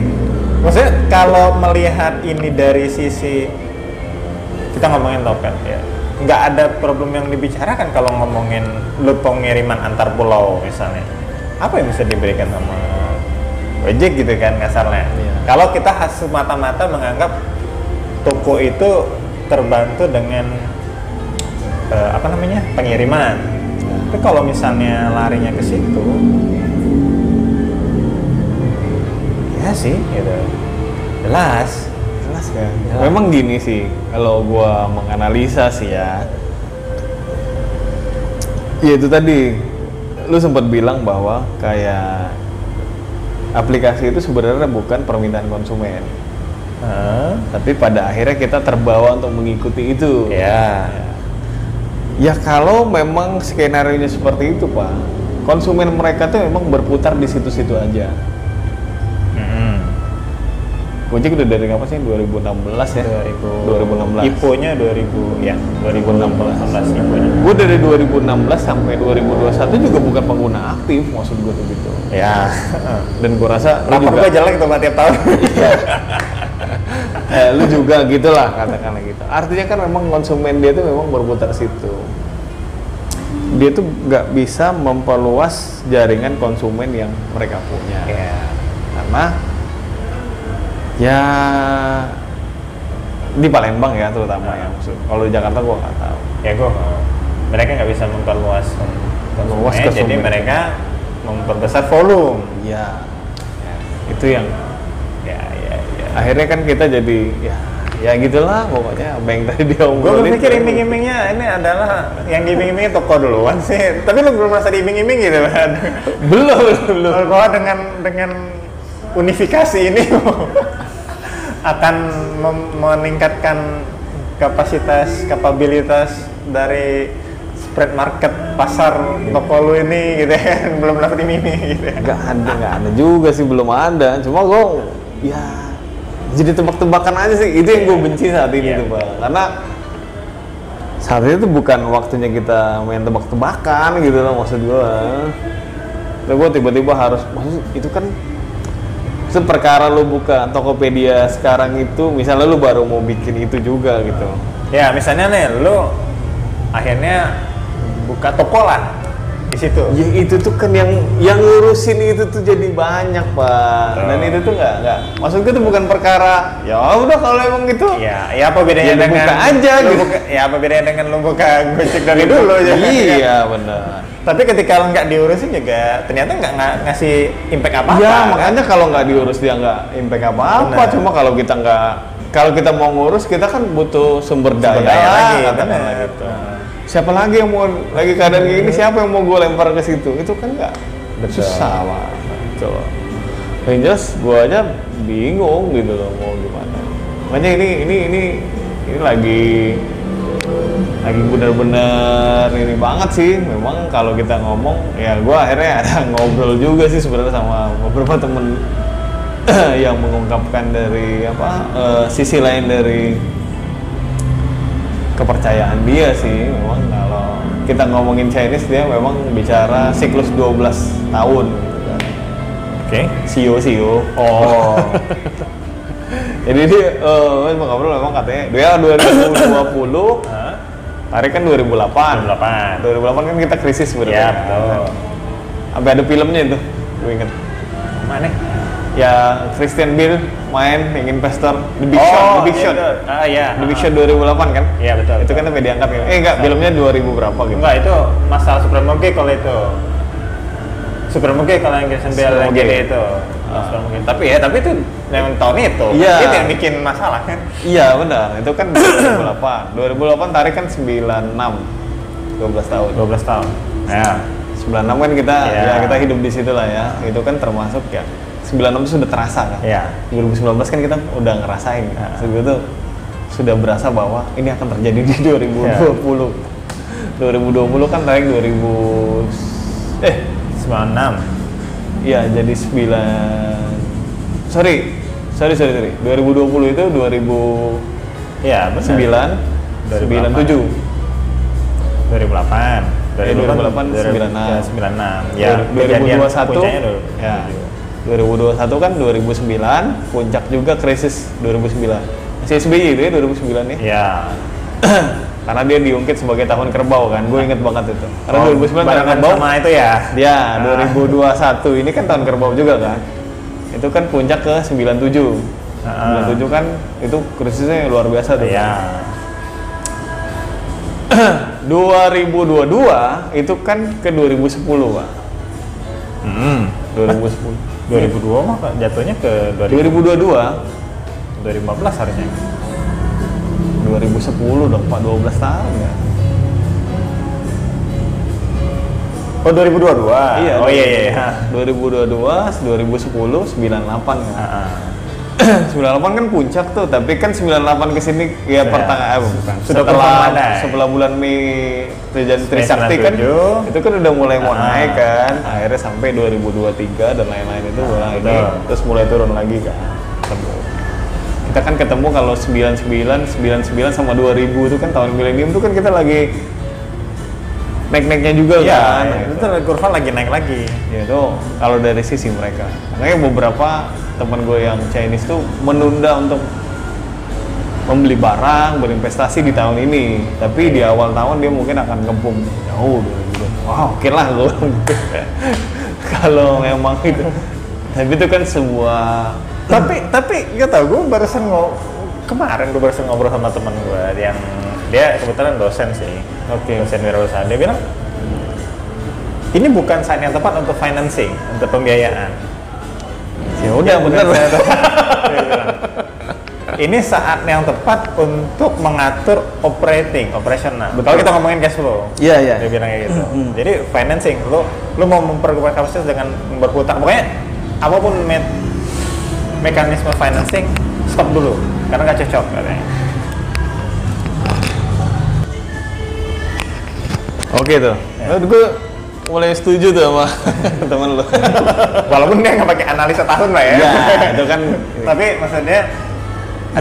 Speaker 2: Maksudnya kalau melihat ini dari sisi kita ngomongin topet ya nggak ada problem yang dibicarakan kalau ngomongin lu pengiriman antar pulau misalnya apa yang bisa diberikan sama ojek gitu kan kasarnya
Speaker 1: Iya.
Speaker 2: kalau kita has- semata-mata menganggap toko itu terbantu dengan eh, apa namanya pengiriman tapi kalau misalnya larinya ke situ ya sih gitu jelas
Speaker 1: Jelas kan? Memang gini sih, kalau gua menganalisa sih ya. Ya itu tadi, lu sempat bilang bahwa kayak aplikasi itu sebenarnya bukan permintaan konsumen,
Speaker 2: Hah?
Speaker 1: tapi pada akhirnya kita terbawa untuk mengikuti itu.
Speaker 2: ya
Speaker 1: Ya kalau memang skenario nya seperti itu pak, konsumen mereka tuh memang berputar di situ-situ aja. Gojek udah dari apa sih? 2016 ya? 2016.
Speaker 2: 2016 IPO-nya 2000 ya 2016 IPO-nya
Speaker 1: Gue dari 2016 sampai 2021 juga bukan pengguna aktif, maksud gue tuh gitu.
Speaker 2: ya (laughs)
Speaker 1: Dan gue rasa
Speaker 2: rapor
Speaker 1: juga,
Speaker 2: gue jelek tuh tiap tahun
Speaker 1: eh, lu juga gitulah katakanlah gitu. Artinya kan memang konsumen dia tuh memang berputar situ. Dia tuh nggak bisa memperluas jaringan konsumen yang mereka punya.
Speaker 2: ya
Speaker 1: karena ya di Palembang ya terutama ya maksud. Kalau di Jakarta gua nggak tahu.
Speaker 2: Ya gue mereka nggak bisa memperluas
Speaker 1: Memperluas
Speaker 2: konsumen, jadi mereka memperbesar volume.
Speaker 1: Ya, ya, itu yang
Speaker 2: ya ya ya.
Speaker 1: akhirnya kan kita jadi ya ya gitulah pokoknya apa yang tadi dia
Speaker 2: gue
Speaker 1: obrolin
Speaker 2: berpikir iming-imingnya ini adalah yang diiming-imingnya toko duluan sih. Tapi lu belum merasa diiming-iming gitu. Kan
Speaker 1: belum belum. Belum
Speaker 2: bahwa dengan dengan unifikasi ini (laughs) akan meningkatkan kapasitas kapabilitas dari spread market pasar toko lu ini gitu ya. (laughs) Belum dapat iming gitu ya.
Speaker 1: Nggak ada nggak ada juga sih belum ada. Cuma gua ya jadi tebak-tebakan aja sih. Itu yang gue benci saat ini
Speaker 2: Iya,
Speaker 1: tuh bang karena saat ini tuh bukan waktunya kita main tebak-tebakan gitu loh maksud gue Terus gue tiba-tiba harus maksud itu kan seperkara lu buka Tokopedia sekarang itu misalnya lu baru mau bikin itu juga gitu
Speaker 2: ya misalnya nih lu akhirnya buka toko lah di situ
Speaker 1: ya itu tuh kan yang yang ngurusin itu tuh jadi banyak pak dan
Speaker 2: Oh.
Speaker 1: itu tuh nggak nggak maksud gue tuh bukan perkara ya udah kalau emang gitu
Speaker 2: Ya, ya apa bedanya
Speaker 1: Ya,
Speaker 2: dengan
Speaker 1: buka aja gitu.
Speaker 2: buka- ya apa bedanya dengan lu buka Gojek dari dulu ya.
Speaker 1: iya benar
Speaker 2: Tapi ketika nggak diurusin juga ternyata nggak ngasih impact apa-apa.
Speaker 1: ya
Speaker 2: kan?
Speaker 1: makanya kalau nggak diurus dia nggak impact apa apa cuma kalau kita nggak kalau kita mau ngurus kita kan butuh sumber daya,
Speaker 2: Sumber daya lagi,
Speaker 1: katakanlah gitu. siapa lagi yang mau lagi keadaan kayak gini siapa yang mau gue lempar ke situ? Itu kan nggak susah pak. Gitu yang jelas gue aja bingung gitu loh mau gimana. Makanya ini ini ini ini lagi lagi benar-benar ini banget sih memang kalau kita ngomong ya gue akhirnya ada (laughs) ngobrol juga sih sebenarnya sama beberapa temen (clears throat) yang mengungkapkan dari apa eh, sisi lain dari kepercayaan dia sih memang kalau kita ngomongin Chinese dia memang bicara siklus 12 tahun
Speaker 2: Oke.
Speaker 1: CEO CEO
Speaker 2: Oh. (laughs)
Speaker 1: jadi dia eh ngobrol memang katanya dia 2020
Speaker 2: Hah?
Speaker 1: Tarik kan 2008
Speaker 2: 2008.
Speaker 1: 2008 kan kita krisis
Speaker 2: Ya,
Speaker 1: sebenarnya
Speaker 2: betul.
Speaker 1: sampai ada filmnya itu gue inget
Speaker 2: Mana?
Speaker 1: ya Christian Bale main yang investor The Big Shot The Big Shot
Speaker 2: itu. Ah iya.
Speaker 1: The Big Shot 2008 kan
Speaker 2: Iya betul.
Speaker 1: itu kan sampai diangkat kan eh enggak filmnya 2000 berapa gitu
Speaker 2: Enggak, itu masalah Supramoge kalau itu. Supramoge kalau yang Christian Bale yang jadi itu.
Speaker 1: Ah.
Speaker 2: Supramoge. Tapi ya, tapi itu memang tahun itu.
Speaker 1: Iya.
Speaker 2: Itu yang bikin masalah kan.
Speaker 1: Iya benar, itu kan 2008. 2008 tarik kan 96. 12 tahun.
Speaker 2: 12 tahun. Ya.
Speaker 1: 96 kan kita
Speaker 2: Iya.
Speaker 1: ya kita hidup di situ lah ya. Itu kan termasuk ya 96 itu sudah terasa kan.
Speaker 2: Iya.
Speaker 1: 2019 kan kita udah ngerasain. Kan. itu sudah berasa bahwa ini akan terjadi di 2020. 2020 kan tarik 2000 eh
Speaker 2: 96.
Speaker 1: Iya, jadi 9 Sorry. Sorry, sorry, sorry. 2020 itu 2009
Speaker 2: Iya, benar.
Speaker 1: 97.
Speaker 2: 2008.
Speaker 1: Eh, 2008, 96.
Speaker 2: 96. Ya,
Speaker 1: Dua-
Speaker 2: kejadian
Speaker 1: 2021
Speaker 2: puncaknya dulu.
Speaker 1: ya 2021 kan 2009 puncak juga krisis 2009 masih SBY itu ya 2009 nih
Speaker 2: Ya.
Speaker 1: karena dia diungkit sebagai tahun kerbau kan gue inget banget itu karena
Speaker 2: Oh,
Speaker 1: 2009 tahun kerbau
Speaker 2: sama itu ya.
Speaker 1: dia
Speaker 2: Ah.
Speaker 1: 2021 ini kan tahun kerbau juga kan itu kan puncak ke 97
Speaker 2: Ah.
Speaker 1: 97 kan itu krisisnya luar biasa tuh
Speaker 2: Iya. (clears throat)
Speaker 1: 2022 itu kan ke 2010 pak
Speaker 2: Hmm.
Speaker 1: 2010
Speaker 2: 2002 (laughs) mah Kak, jatuhnya ke 2000,
Speaker 1: 2022
Speaker 2: 2015 harusnya.
Speaker 1: 2010 dong pak 12 tahun ya
Speaker 2: Oh 2022.
Speaker 1: iya
Speaker 2: Oh iya iya. iya.
Speaker 1: 2022 2010 98 kan
Speaker 2: ah.
Speaker 1: 98 kan puncak tuh, tapi kan 98 ke sini ya
Speaker 2: Ya.
Speaker 1: pertengahan eh, bukan.
Speaker 2: Sudah
Speaker 1: setelah setelah bulan Mei terjadi
Speaker 2: Mei
Speaker 1: Trisakti kan
Speaker 2: 97.
Speaker 1: itu kan udah mulai mau
Speaker 2: Ah.
Speaker 1: naik kan. Akhirnya sampai 2023 dan lain-lain itu mulai ini terus mulai turun lagi kan. Ketemu. Kita kan ketemu kalau 99 99 sama 2000 itu kan tahun milenium itu kan kita lagi naik-naiknya juga
Speaker 2: Iya,
Speaker 1: kan.
Speaker 2: itu tuh kurva lagi naik lagi.
Speaker 1: Ya itu kalau dari sisi mereka. Makanya beberapa teman gue yang Chinese tuh menunda untuk membeli barang, berinvestasi di tahun ini. Tapi di awal tahun dia mungkin akan gempung jauh gitu. Wah, oke lah gue. (laughs) kalau memang itu. Tapi itu kan sebuah
Speaker 2: tapi tapi gak tau gue barusan ngo kemarin gue barusan ngobrol sama teman gue yang dia kebetulan dosen sih.
Speaker 1: Oke.
Speaker 2: dosen wirausaha dia bilang ini bukan saat yang tepat untuk financing untuk pembiayaan.
Speaker 1: Ya udah (laughs)
Speaker 2: bilang, ini saat yang tepat untuk mengatur operating operasional
Speaker 1: Betul.
Speaker 2: kalau kita ngomongin cash flow
Speaker 1: Iya, iya.
Speaker 2: dia bilang kayak gitu. Jadi financing lu lu mau memperkuat kapasitas dengan berhutang pokoknya apa pun mekanisme financing stop dulu. Karena nggak cocok katanya
Speaker 1: Oke tuh. Menurut gue mulai setuju tuh sama (laughs) temen lu.
Speaker 2: walaupun dia nggak pakai analisa tahun lah ya
Speaker 1: Ya, itu kan (laughs)
Speaker 2: tapi maksudnya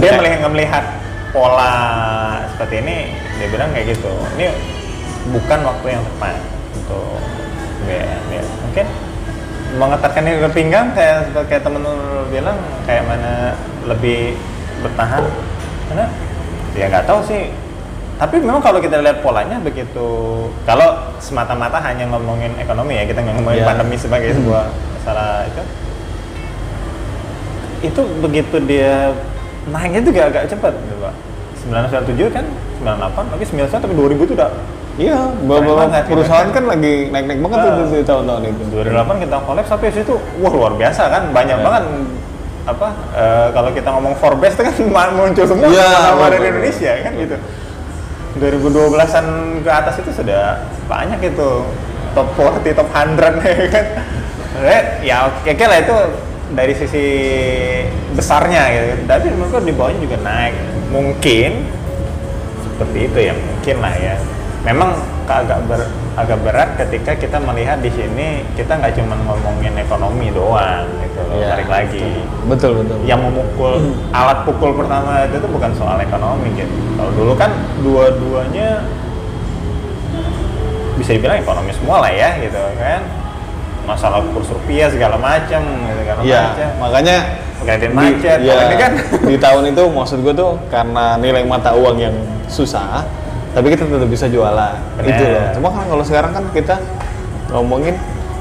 Speaker 2: dia melihat melihat pola seperti ini dia bilang kayak gitu ini bukan waktu yang tepat untuk ya, ya. mungkin mengetatkan ini ke pinggang kayak kayak temen lu bilang kayak mana lebih bertahan karena ya nggak tahu sih tapi memang kalau kita lihat polanya begitu kalau semata-mata hanya ngomongin ekonomi ya kita ngomongin
Speaker 1: Ya.
Speaker 2: pandemi sebagai sebuah masalah itu itu begitu dia naiknya juga agak cepat gitu pak 997 kan 98 lagi 91 tapi 2000 itu udah
Speaker 1: Iya, beberapa
Speaker 2: gitu
Speaker 1: perusahaan
Speaker 2: kan.
Speaker 1: kan lagi naik-naik banget tuh
Speaker 2: Ah.
Speaker 1: di tahun-tahun itu.
Speaker 2: 2008 kita kolaps tapi itu wah luar biasa kan banyak
Speaker 1: Ya.
Speaker 2: banget apa eh, kalau kita ngomong Forbes itu kan (laughs) muncul semua dari
Speaker 1: betul.
Speaker 2: Indonesia kan gitu 2012-an ke atas itu sudah banyak itu. Top 40, top 100 (laughs) ya kan? Eh, ya oke oke lah itu dari sisi besarnya gitu tapi menurut gue di bawahnya juga naik. Mungkin seperti itu ya mungkin lah ya. Memang agak ber, agak berat ketika kita melihat di sini kita nggak cuma ngomongin ekonomi doang gitu loh
Speaker 1: Iya,
Speaker 2: balik lagi.
Speaker 1: Betul, betul.
Speaker 2: yang memukul alat pukul pertama itu tuh bukan soal ekonomi gitu. Kalau dulu kan dua-duanya bisa dibilang ekonomi semua lah ya gitu kan. Masalah kurs rupiah segala macam gitu segala
Speaker 1: Iya,
Speaker 2: macam.
Speaker 1: makanya di-
Speaker 2: macet
Speaker 1: iya,
Speaker 2: kalau ini kan.
Speaker 1: di tahun itu maksud gue tuh karena nilai mata uang yang susah, tapi kita tetap bisa jualan.
Speaker 2: Bener.
Speaker 1: Itu loh. Cuma kan kalau sekarang kan kita ngomongin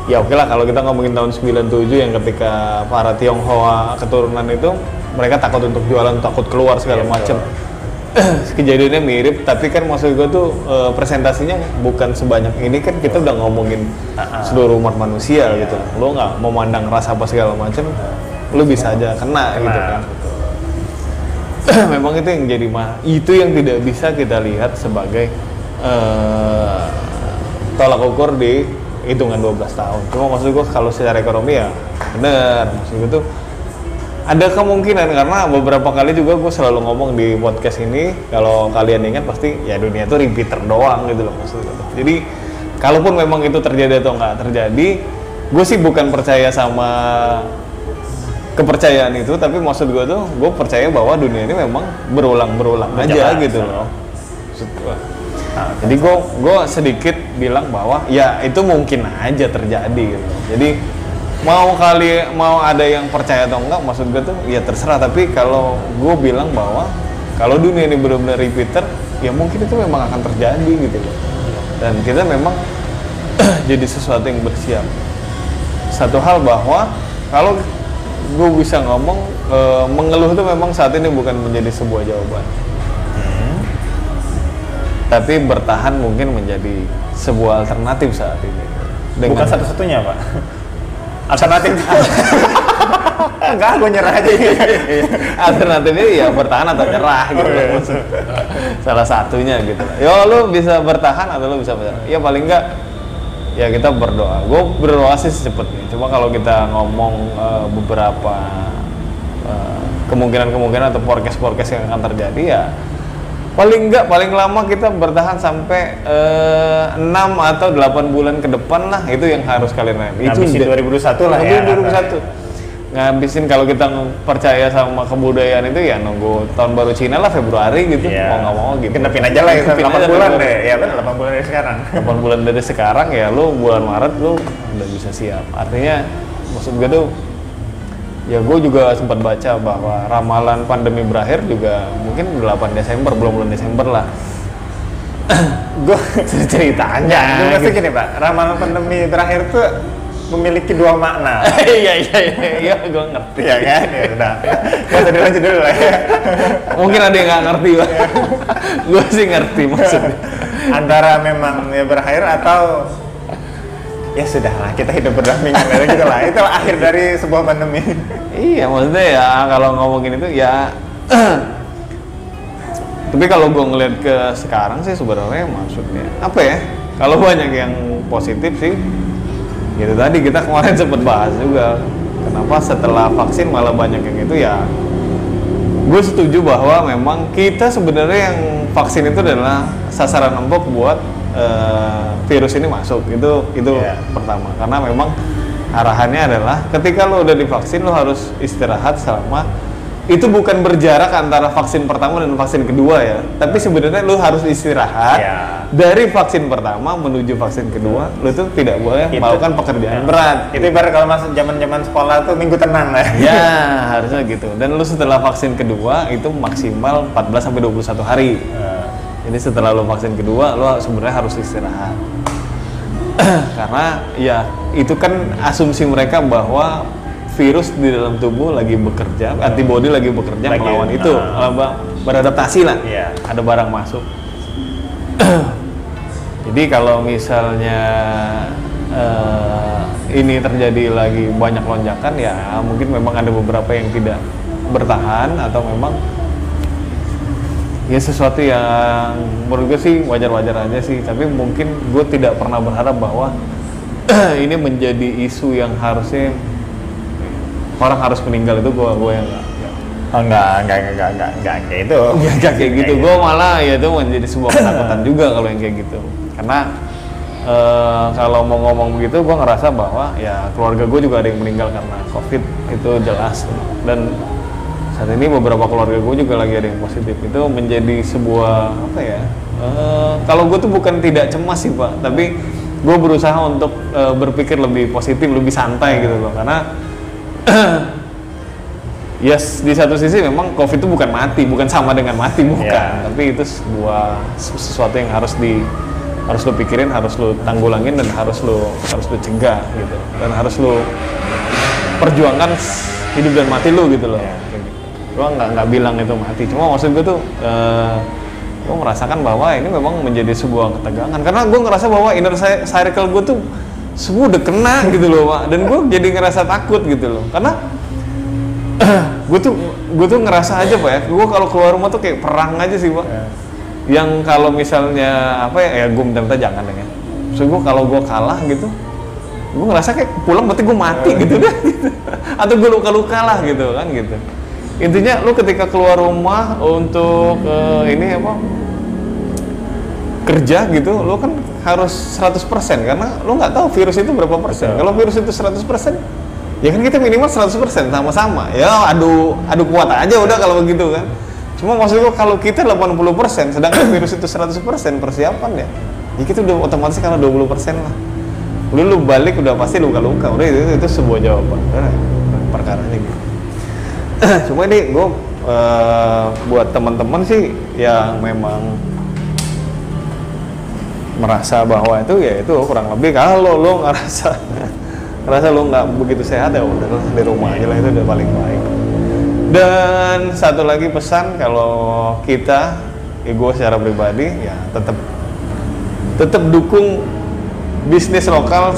Speaker 1: ya oke lah kalau kita ngomongin tahun 97 yang ketika para Tionghoa keturunan itu mereka takut untuk jualan, takut keluar segala
Speaker 2: Iya,
Speaker 1: macam. (clears throat) Kejadiannya mirip, tapi kan maksud gue tuh eh, presentasinya bukan sebanyak ini kan kita udah ngomongin
Speaker 2: Ah, ah.
Speaker 1: seluruh umat manusia
Speaker 2: Iya.
Speaker 1: gitu. Lo nggak memandang ras apa segala macam, lo bisa aja kena, gitu kan. (clears throat) Memang itu yang jadi mah itu yang tidak bisa kita lihat sebagai eh, tolak ukur di hitungan 12 tahun. Cuma maksud gue kalau secara ekonomi ya bener, maksud gue tuh ada kemungkinan karena beberapa kali juga gue selalu ngomong di podcast ini kalau kalian ingat pasti ya dunia itu repeater doang gitu loh maksud gue. Jadi kalaupun memang itu terjadi atau nggak terjadi, gue sih bukan percaya sama kepercayaan itu, tapi maksud gue tuh gue percaya bahwa dunia ini memang berulang-berulang aja
Speaker 2: Berjalan,
Speaker 1: gitu loh. Maksud gua.
Speaker 2: Nah,
Speaker 1: Jadi gue gue sedikit bilang bahwa ya itu mungkin aja terjadi gitu. Jadi mau kali mau ada yang percaya atau enggak maksud gue tuh ya terserah tapi kalau gue bilang bahwa kalau dunia ini benar-benar repeater ya mungkin itu memang akan terjadi gitu loh. Dan kita memang (clears throat) jadi sesuatu yang bersiap. Satu hal bahwa kalau gue bisa ngomong eh, mengeluh itu memang saat ini bukan menjadi sebuah jawaban tapi bertahan mungkin menjadi sebuah alternatif saat ini.
Speaker 2: bukan satu-satunya pak (laughs) alternatif (laughs) enggak gue nyerah aja (laughs)
Speaker 1: alternatifnya ya bertahan atau nyerah gitu loh maksud. Salah satunya gitu. Ya lu bisa bertahan atau lu bisa menyerah. Ya paling enggak ya kita berdoa. Gue berdoa sih secepatnya. Cuma kalau kita ngomong eh, beberapa eh, kemungkinan-kemungkinan atau forecast-forecast yang akan terjadi ya paling enggak paling lama kita bertahan sampai eh, 6 atau 8 bulan ke depan lah itu yang harus kalian. Itu
Speaker 2: Ngabisin
Speaker 1: udah-
Speaker 2: 2021 lah ya.
Speaker 1: Ngabisin 2021. Ngabisin kalau kita percaya sama kebudayaan itu ya nunggu tahun baru Cina lah Februari gitu.
Speaker 2: Iya.
Speaker 1: Mau nggak mau gitu.
Speaker 2: Kenepin aja lah ya,
Speaker 1: Kenepin
Speaker 2: 8
Speaker 1: aja
Speaker 2: bulan deh. Ya benar 8 bulan dari sekarang.
Speaker 1: 8 bulan dari sekarang ya lu bulan Maret lu udah bisa siap. Artinya maksud gue tuh ya gue juga sempat baca bahwa ramalan pandemi berakhir juga mungkin 8 Desember belum bulan Desember lah. (coughs)
Speaker 2: gue
Speaker 1: Ceritanya.
Speaker 2: gue ngerti gini pak, ramalan pandemi terakhir tuh memiliki dua makna. (laughs)
Speaker 1: Iya iya iya iya gue ngerti.
Speaker 2: Iya kan? Ya udah. Gak usah dilanjut dulu lah ya.
Speaker 1: Mungkin ada yang nggak ngerti pak. (laughs) gue sih ngerti maksudnya.
Speaker 2: Antara memang ya berakhir atau ya sudah lah kita hidup berdampingan dari gitu lah. (laughs) Itulah akhir dari sebuah pandemi.
Speaker 1: Iya maksudnya ya kalau ngomongin itu ya (clears throat) tapi kalau gue ngeliat ke sekarang sih sebenarnya maksudnya apa ya kalau banyak yang positif sih gitu tadi kita kemarin (laughs) sempat bahas juga kenapa setelah vaksin malah banyak yang itu ya gue setuju bahwa memang kita sebenarnya yang vaksin itu adalah sasaran empuk buat eh, virus ini masuk itu itu
Speaker 2: Iya.
Speaker 1: pertama karena memang arahannya adalah ketika lo udah divaksin lo harus istirahat selama itu bukan berjarak antara vaksin pertama dan vaksin kedua ya tapi sebenarnya lo harus istirahat
Speaker 2: Iya.
Speaker 1: Dari vaksin pertama menuju vaksin kedua lo tuh tidak boleh
Speaker 2: Itu-
Speaker 1: melakukan pekerjaan
Speaker 2: Ya.
Speaker 1: berat
Speaker 2: Itu ibarat kalau masuk zaman-zaman sekolah tuh minggu tenang lah.
Speaker 1: Ya, (laughs) harusnya gitu. Dan lu setelah vaksin kedua itu maksimal 14 sampai 21 hari.
Speaker 2: Eh,
Speaker 1: Jadi setelah lu vaksin kedua, lu sebenarnya harus istirahat. (clears throat) Karena ya itu kan asumsi mereka bahwa virus di dalam tubuh lagi bekerja, antibody lagi bekerja
Speaker 2: Lagi,
Speaker 1: melawan itu,
Speaker 2: ah.
Speaker 1: apa, beradaptasi lah.
Speaker 2: Iya.
Speaker 1: Ada barang masuk. (clears throat) Jadi kalau misalnya eh, ini terjadi lagi banyak lonjakan ya mungkin memang ada beberapa yang tidak bertahan atau memang ya sesuatu yang menurut gue sih wajar-wajar aja sih. Tapi mungkin gue tidak pernah berharap bahwa (clears throat) ini menjadi isu yang harusnya orang harus meninggal. Itu gue gue yang nggak
Speaker 2: Oh enggak, enggak, enggak, enggak, enggak, enggak, kayak itu.
Speaker 1: Ya nggak kayak gitu, gue malah ya itu menjadi sebuah ketakutan juga kalau yang kayak gitu. Karena eh, kalau mau ngomong begitu, gue ngerasa bahwa ya keluarga gue juga ada yang meninggal karena covid itu jelas. Dan saat ini beberapa keluarga gue juga lagi ada yang positif. Itu menjadi sebuah apa ya? eh, kalau gue tuh bukan tidak cemas sih pak, tapi gue berusaha untuk eh, berpikir lebih positif, lebih santai gitu loh. Karena (clears throat) Yes, di satu sisi memang COVID itu bukan mati, bukan sama dengan mati, bukan.
Speaker 2: Iya.
Speaker 1: Tapi itu sebuah sesu- sesuatu yang harus di harus lo pikirin, harus lo tanggulangin dan harus lo harus lo cegah gitu. Dan harus lo perjuangkan hidup dan mati lo gitu loh. Kayak gitu. Gua nggak nggak bilang itu mati, cuma maksud gue tuh eh gue merasakan bahwa ini memang menjadi sebuah ketegangan karena gue ngerasa bahwa inner ci- circle gue tuh semua udah kena gitu loh pak dan gue jadi ngerasa takut gitu loh karena (clears throat) gue tuh gue tuh ngerasa aja pak ya gue kalau keluar rumah tuh kayak perang aja sih pak
Speaker 2: Ya.
Speaker 1: Yang kalau misalnya apa ya ya gue minta-minta jangan deh ya. So gue kalau gue kalah gitu gue ngerasa kayak pulang berarti gue mati gitu deh (laughs) gitu. atau gue luka-luka lah gitu kan gitu. Intinya lu ketika keluar rumah untuk eh, ini apa kerja gitu lu kan harus 100% karena lu nggak tahu virus itu berapa persen. Kalau virus itu 100% ya kan kita minimal 100% sama-sama. Ya adu adu kuat aja udah kalau begitu kan cuma maksud gua kalau kita 80% sedangkan (coughs) virus itu 100% persiapan ya. Ya kita udah otomatis karena 20% lah. Lu lu balik udah pasti luka-luka. Udah itu, itu sebuah jawaban. Udah perkaranya gitu. (coughs) Cuma ini gue buat teman-teman sih yang memang merasa bahwa itu ya itu kurang lebih kalau lo ngerasa (laughs) ngerasa lo nggak begitu sehat ya udah di rumah aja lah itu udah paling baik dan satu lagi pesan kalau kita ya gue secara pribadi ya tetap tetap dukung bisnis lokal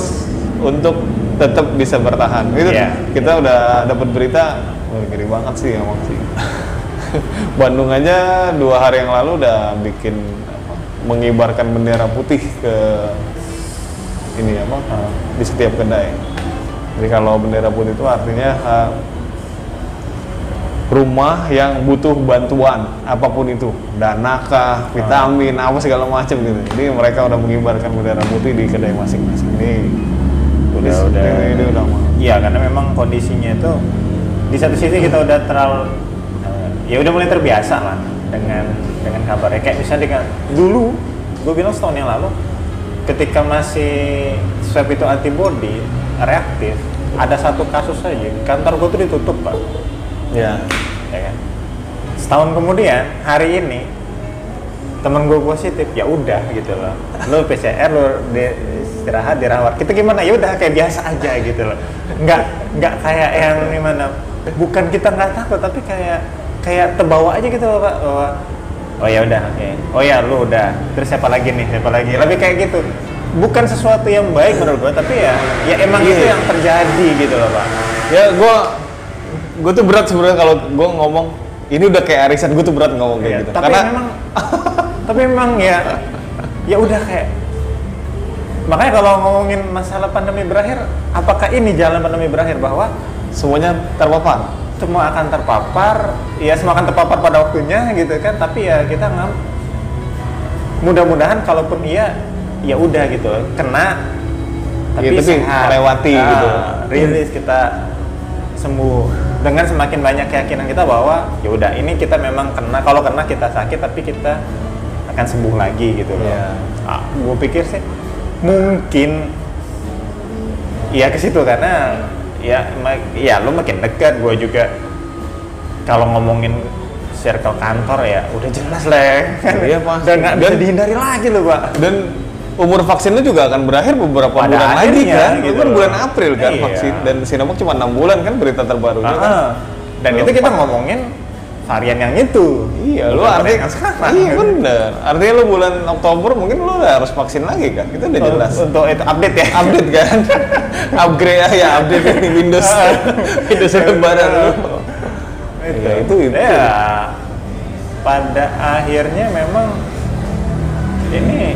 Speaker 1: untuk tetap bisa bertahan. Itu
Speaker 2: Iya.
Speaker 1: kita udah dapat berita wah ngeri banget sih emang sih. (laughs) Bandung aja dua hari yang lalu udah bikin apa, mengibarkan bendera putih ke ini apa di setiap kedai. Jadi kalau bendera putih itu artinya eh, rumah yang butuh bantuan apa pun itu. Dana kah vitamin apa segala macam gitu. Jadi mereka udah mengibarkan bendera putih di kedai masing-masing. Ini
Speaker 2: Udah,
Speaker 1: ini-
Speaker 2: udah.
Speaker 1: ini, udah. mau
Speaker 2: Iya, karena memang kondisinya itu di satu sisi kita udah terlalu eh, ya udah mulai terbiasa lah dengan dengan kabarnya. Kayak misalnya dengan dulu, gue bilang setahun yang lalu, ketika masih swab itu antibody reaktif, ada satu kasus saja kantor gue tuh ditutup pak,
Speaker 1: ya.
Speaker 2: Ya kan? Setahun kemudian hari ini temen gue positif. Ya udah gitu loh. Lo PCR lo di, istirahat dirawat. Kita gimana? Ya udah kayak biasa aja gitu loh. Nggak nggak kayak yang gimana? Bukan kita nggak takut tapi kayak kayak terbawa aja gitu loh pak. Bahwa oh ya udah oke. Oh ya lu udah. Terus siapa lagi nih? Siapa lagi? Lebih kayak gitu. Bukan sesuatu yang baik menurut gue tapi ya ya emang
Speaker 1: Iya.
Speaker 2: itu yang terjadi gitu loh pak.
Speaker 1: Ya gue gue tuh berat sebenarnya kalau gue ngomong ini udah kayak arisan gue tuh berat ngomong kayak
Speaker 2: Iya,
Speaker 1: gitu.
Speaker 2: tapi
Speaker 1: karena
Speaker 2: memang (laughs) tapi memang ya ya udah kayak makanya kalau ngomongin masalah pandemi berakhir apakah ini jalan pandemi berakhir bahwa
Speaker 1: semuanya terpapar?
Speaker 2: semua akan terpapar? Ya semua akan terpapar pada waktunya gitu kan tapi ya kita nggak mudah-mudahan kalaupun iya ya udah gitu. Kena tapi,
Speaker 1: Ya, tapi
Speaker 2: sehat.
Speaker 1: melewati
Speaker 2: Ah,
Speaker 1: gitu.
Speaker 2: rilis kita sembuh dengan semakin banyak keyakinan kita bahwa ya udah ini kita memang kena kalau kena kita sakit tapi kita akan sembuh lagi gitu loh.
Speaker 1: Iya.
Speaker 2: Ah, gue pikir sih mungkin ya ke situ karena ya ya lu makin dekat gue juga kalau ngomongin circle kantor ya udah jelas lah ya.
Speaker 1: Iya, pasti.
Speaker 2: Dan nggak bisa
Speaker 1: Dan-
Speaker 2: dihindari lagi loh pak.
Speaker 1: dan umur vaksinnya juga akan berakhir beberapa
Speaker 2: Pada
Speaker 1: bulan lagi kan?
Speaker 2: gitu
Speaker 1: itu kan bulan April kan?
Speaker 2: Iya.
Speaker 1: vaksin dan Sinovac cuma enam bulan kan? Berita terbarunya kan?
Speaker 2: Ah, Dan
Speaker 1: Belum
Speaker 2: itu kita ngomongin varian yang itu.
Speaker 1: iya lu artinya
Speaker 2: yang sekarang.
Speaker 1: iya bener. Artinya lu bulan Oktober mungkin lu udah harus vaksin lagi kan? Itu udah jelas.
Speaker 2: Untuk itu update ya.
Speaker 1: update kan? (laughs) Upgrade ya update ini Windows. (laughs) Windows baru lu Ya, itu itu.
Speaker 2: Ya, pada akhirnya memang ini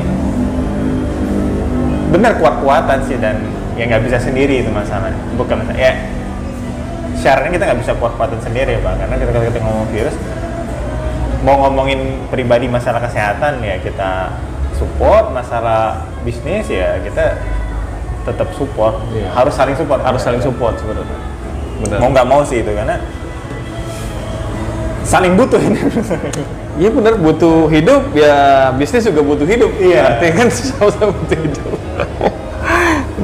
Speaker 2: benar kuat-kuatan sih dan ya nggak bisa sendiri itu masalahnya. Bukan masalah. Ya, syaratnya kita nggak bisa kuat-kuatan sendiri ya, Pak. Karena ketika kita ngomong virus, mau ngomongin pribadi masalah kesehatan ya kita support, masalah bisnis ya kita tetap support.
Speaker 1: Iya.
Speaker 2: Harus saling support.
Speaker 1: harus saling support sebenarnya benar
Speaker 2: Mau nggak mau sih itu karena saling butuh ini.
Speaker 1: Iya benar butuh hidup ya bisnis juga butuh hidup.
Speaker 2: Iya.
Speaker 1: Artinya kan (laughs) sama-sama butuh hidup.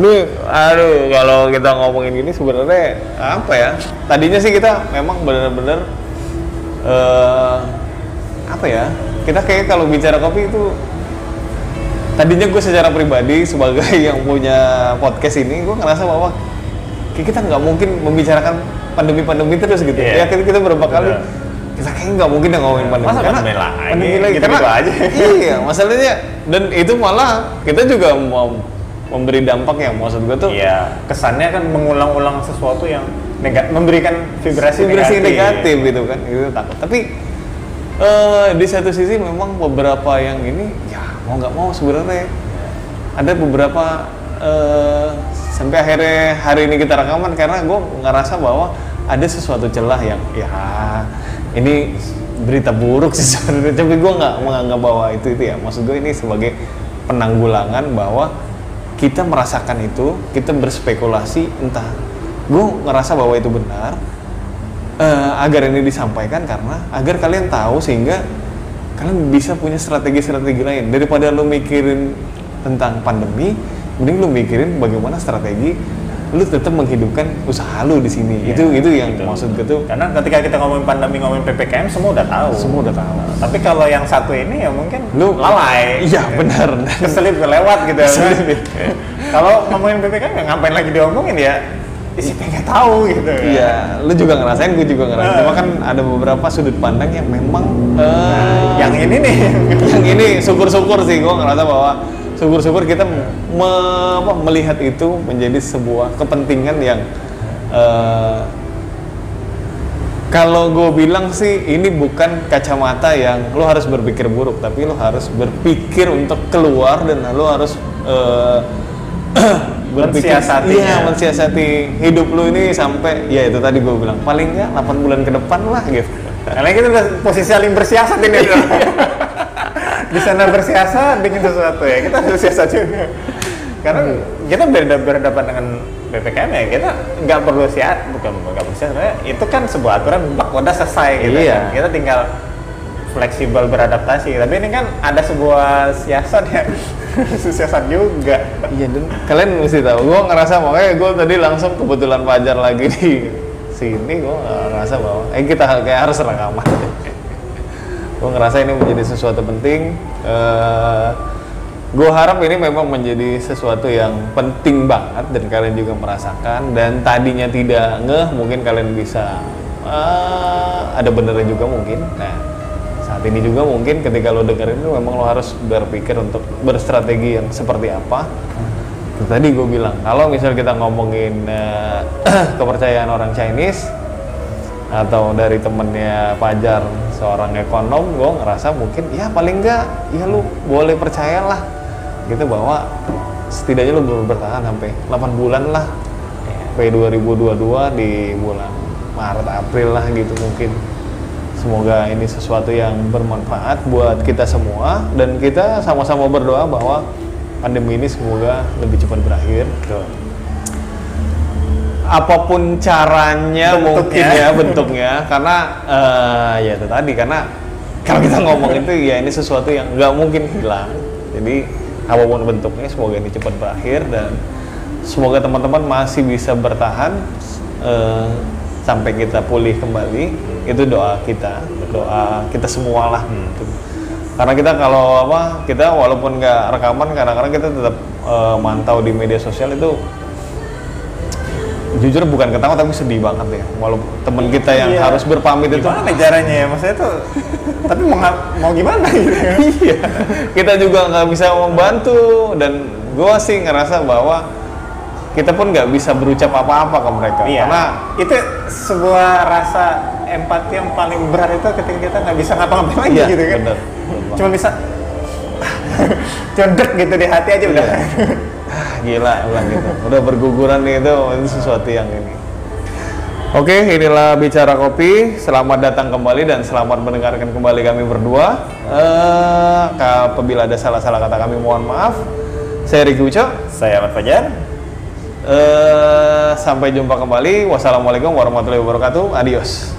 Speaker 1: Ini aduh kalau kita ngomongin gini sebenarnya apa ya? Tadinya sih kita memang benar-benar eh apa ya? Kita kayak kalau bicara kopi itu tadinya gue secara pribadi sebagai (laughs) yang punya podcast ini gue ngerasa bahwa kayak kita nggak mungkin membicarakan pandemi-pandemi terus gitu.
Speaker 2: Iya.
Speaker 1: Ya kita, kita berapa kali
Speaker 2: Benar.
Speaker 1: Kita kayaknya nggak mungkin yang ngomongin pandemi
Speaker 2: Masa pandemi lagi? Gitu-gitu
Speaker 1: karena
Speaker 2: aja.
Speaker 1: iya masalahnya dan itu malah kita juga mau memberi dampak yang maksud gue tuh
Speaker 2: Iya, kesannya kan mengulang-ulang sesuatu yang nega- memberikan vibrasi,
Speaker 1: vibrasi negatif. gitu kan itu takut. Tapi eh, di satu sisi memang beberapa yang ini ya mau nggak mau sebenarnya. Ada beberapa eh, sampai akhirnya hari ini kita rekaman karena gue ngerasa bahwa ada sesuatu celah yang ya ini berita buruk sih (laughs) sebenarnya tapi gue nggak menganggap bahwa itu itu ya. Maksud gue ini sebagai penanggulangan bahwa kita merasakan itu kita berspekulasi entah gue ngerasa bahwa itu benar eh, agar ini disampaikan karena agar kalian tahu sehingga kalian bisa punya strategi-strategi lain. Daripada lu mikirin tentang pandemi mending lu mikirin bagaimana strategi lu tetap menghidupkan usaha lu di sini
Speaker 2: Iya,
Speaker 1: itu itu yang
Speaker 2: gitu.
Speaker 1: maksud gue tuh
Speaker 2: Karena ketika kita ngomongin pandemi, ngomongin PPKM, semua udah tahu.
Speaker 1: semua udah tahu
Speaker 2: Tapi kalau yang satu ini ya mungkin
Speaker 1: Lu-
Speaker 2: lalai.
Speaker 1: iya benar
Speaker 2: Keselip lewat gitu. (laughs)
Speaker 1: Keselip,
Speaker 2: kan. kalau ngomongin PPKM ya ngapain lagi diomongin ya? Isi pengen tahu gitu. kan.
Speaker 1: Iya, lu juga ngerasain, gue juga ngerasain. Cuma kan ada beberapa sudut pandang yang memang eh,
Speaker 2: Yang ini nih. (laughs)
Speaker 1: yang ini syukur-syukur sih gue ngerasa bahwa syukur-syukur kita me- apa, melihat itu menjadi sebuah kepentingan yang eh, kalau gue bilang sih ini bukan kacamata yang lo harus berpikir buruk tapi lo harus berpikir untuk keluar dan lo harus eh, (clears throat) berpikir iya mensiasati hidup lu ini sampai ya itu tadi gue bilang paling nggak 8 bulan ke depan lah gitu
Speaker 2: Karena kita udah posisi saling bersiasat ini. (laughs) Di sana bersiasat bikin sesuatu ya. Kita harus siasat juga. Karena kita beda berhadapan dengan BPKM ya kita nggak perlu siasat bukan nggak perlu sebenarnya itu kan sebuah aturan bak udah selesai gitu
Speaker 1: Iya.
Speaker 2: kan. kita tinggal fleksibel beradaptasi tapi ini kan ada sebuah siasat ya (laughs) siasat juga
Speaker 1: Iya dan kalian mesti tahu, gue ngerasa makanya gue tadi langsung kebetulan Fajar lagi di sini, gue ngerasa bahwa eh kita kayak harus rekaman. Gue ngerasa ini menjadi sesuatu penting. gue harap ini memang menjadi sesuatu yang penting banget dan kalian juga merasakan dan tadinya tidak ngeh mungkin kalian bisa eh, ada benernya juga mungkin. Nah saat ini juga mungkin ketika lo dengerin itu memang lo harus berpikir untuk berstrategi yang seperti apa tadi gue bilang kalau misal kita ngomongin eh, (clears throat) kepercayaan orang Chinese atau dari temennya Fajar seorang ekonom gue ngerasa mungkin ya paling enggak ya lu boleh percayalah. Gitu bahwa setidaknya lu baru bertahan sampai 8 bulan lah. Sampai 2022 di bulan Maret April lah gitu mungkin. Semoga ini sesuatu yang bermanfaat buat kita semua dan kita sama-sama berdoa bahwa pandemi ini semoga lebih cepat berakhir. Apa pun caranya
Speaker 2: Bentuknya.
Speaker 1: mungkin ya bentuknya karena eh, ya itu tadi karena kalau kita ngomong itu ya ini sesuatu yang nggak mungkin hilang. Jadi apa pun bentuknya semoga ini cepat berakhir dan semoga teman-teman masih bisa bertahan eh, sampai kita pulih kembali itu doa kita doa kita semua lah gitu. karena kita kalau apa kita walaupun nggak rekaman kadang-kadang kita tetap eh, mantau di media sosial itu jujur bukan ketawa tapi sedih banget ya. Walaupun teman kita yang
Speaker 2: Iya.
Speaker 1: harus berpamit itu
Speaker 2: gimana caranya ya? Maksudnya tuh tapi mau mau gimana gitu ya? (laughs)
Speaker 1: Iya. Kita juga nggak bisa membantu. Dan gue sih ngerasa bahwa kita pun nggak bisa berucap apa-apa ke mereka.
Speaker 2: Iya.
Speaker 1: Karena
Speaker 2: itu sebuah rasa empati yang paling berat itu ketika kita nggak bisa ngapa-ngapain lagi
Speaker 1: Iya,
Speaker 2: gitu kan.
Speaker 1: bener.
Speaker 2: cuma bisa (laughs) cedek gitu di hati aja udah.
Speaker 1: Iya. (laughs) Ah, gila lah gitu udah berguguran nih itu itu sesuatu yang ini Oke, inilah bicara kopi. Selamat datang kembali dan selamat mendengarkan kembali kami berdua. Eh, apabila ada salah-salah kata kami mohon maaf. Saya Riki Uco.
Speaker 2: saya Ahmad Fajar
Speaker 1: Eh, sampai jumpa kembali. Wassalamualaikum warahmatullahi wabarakatuh. Adios.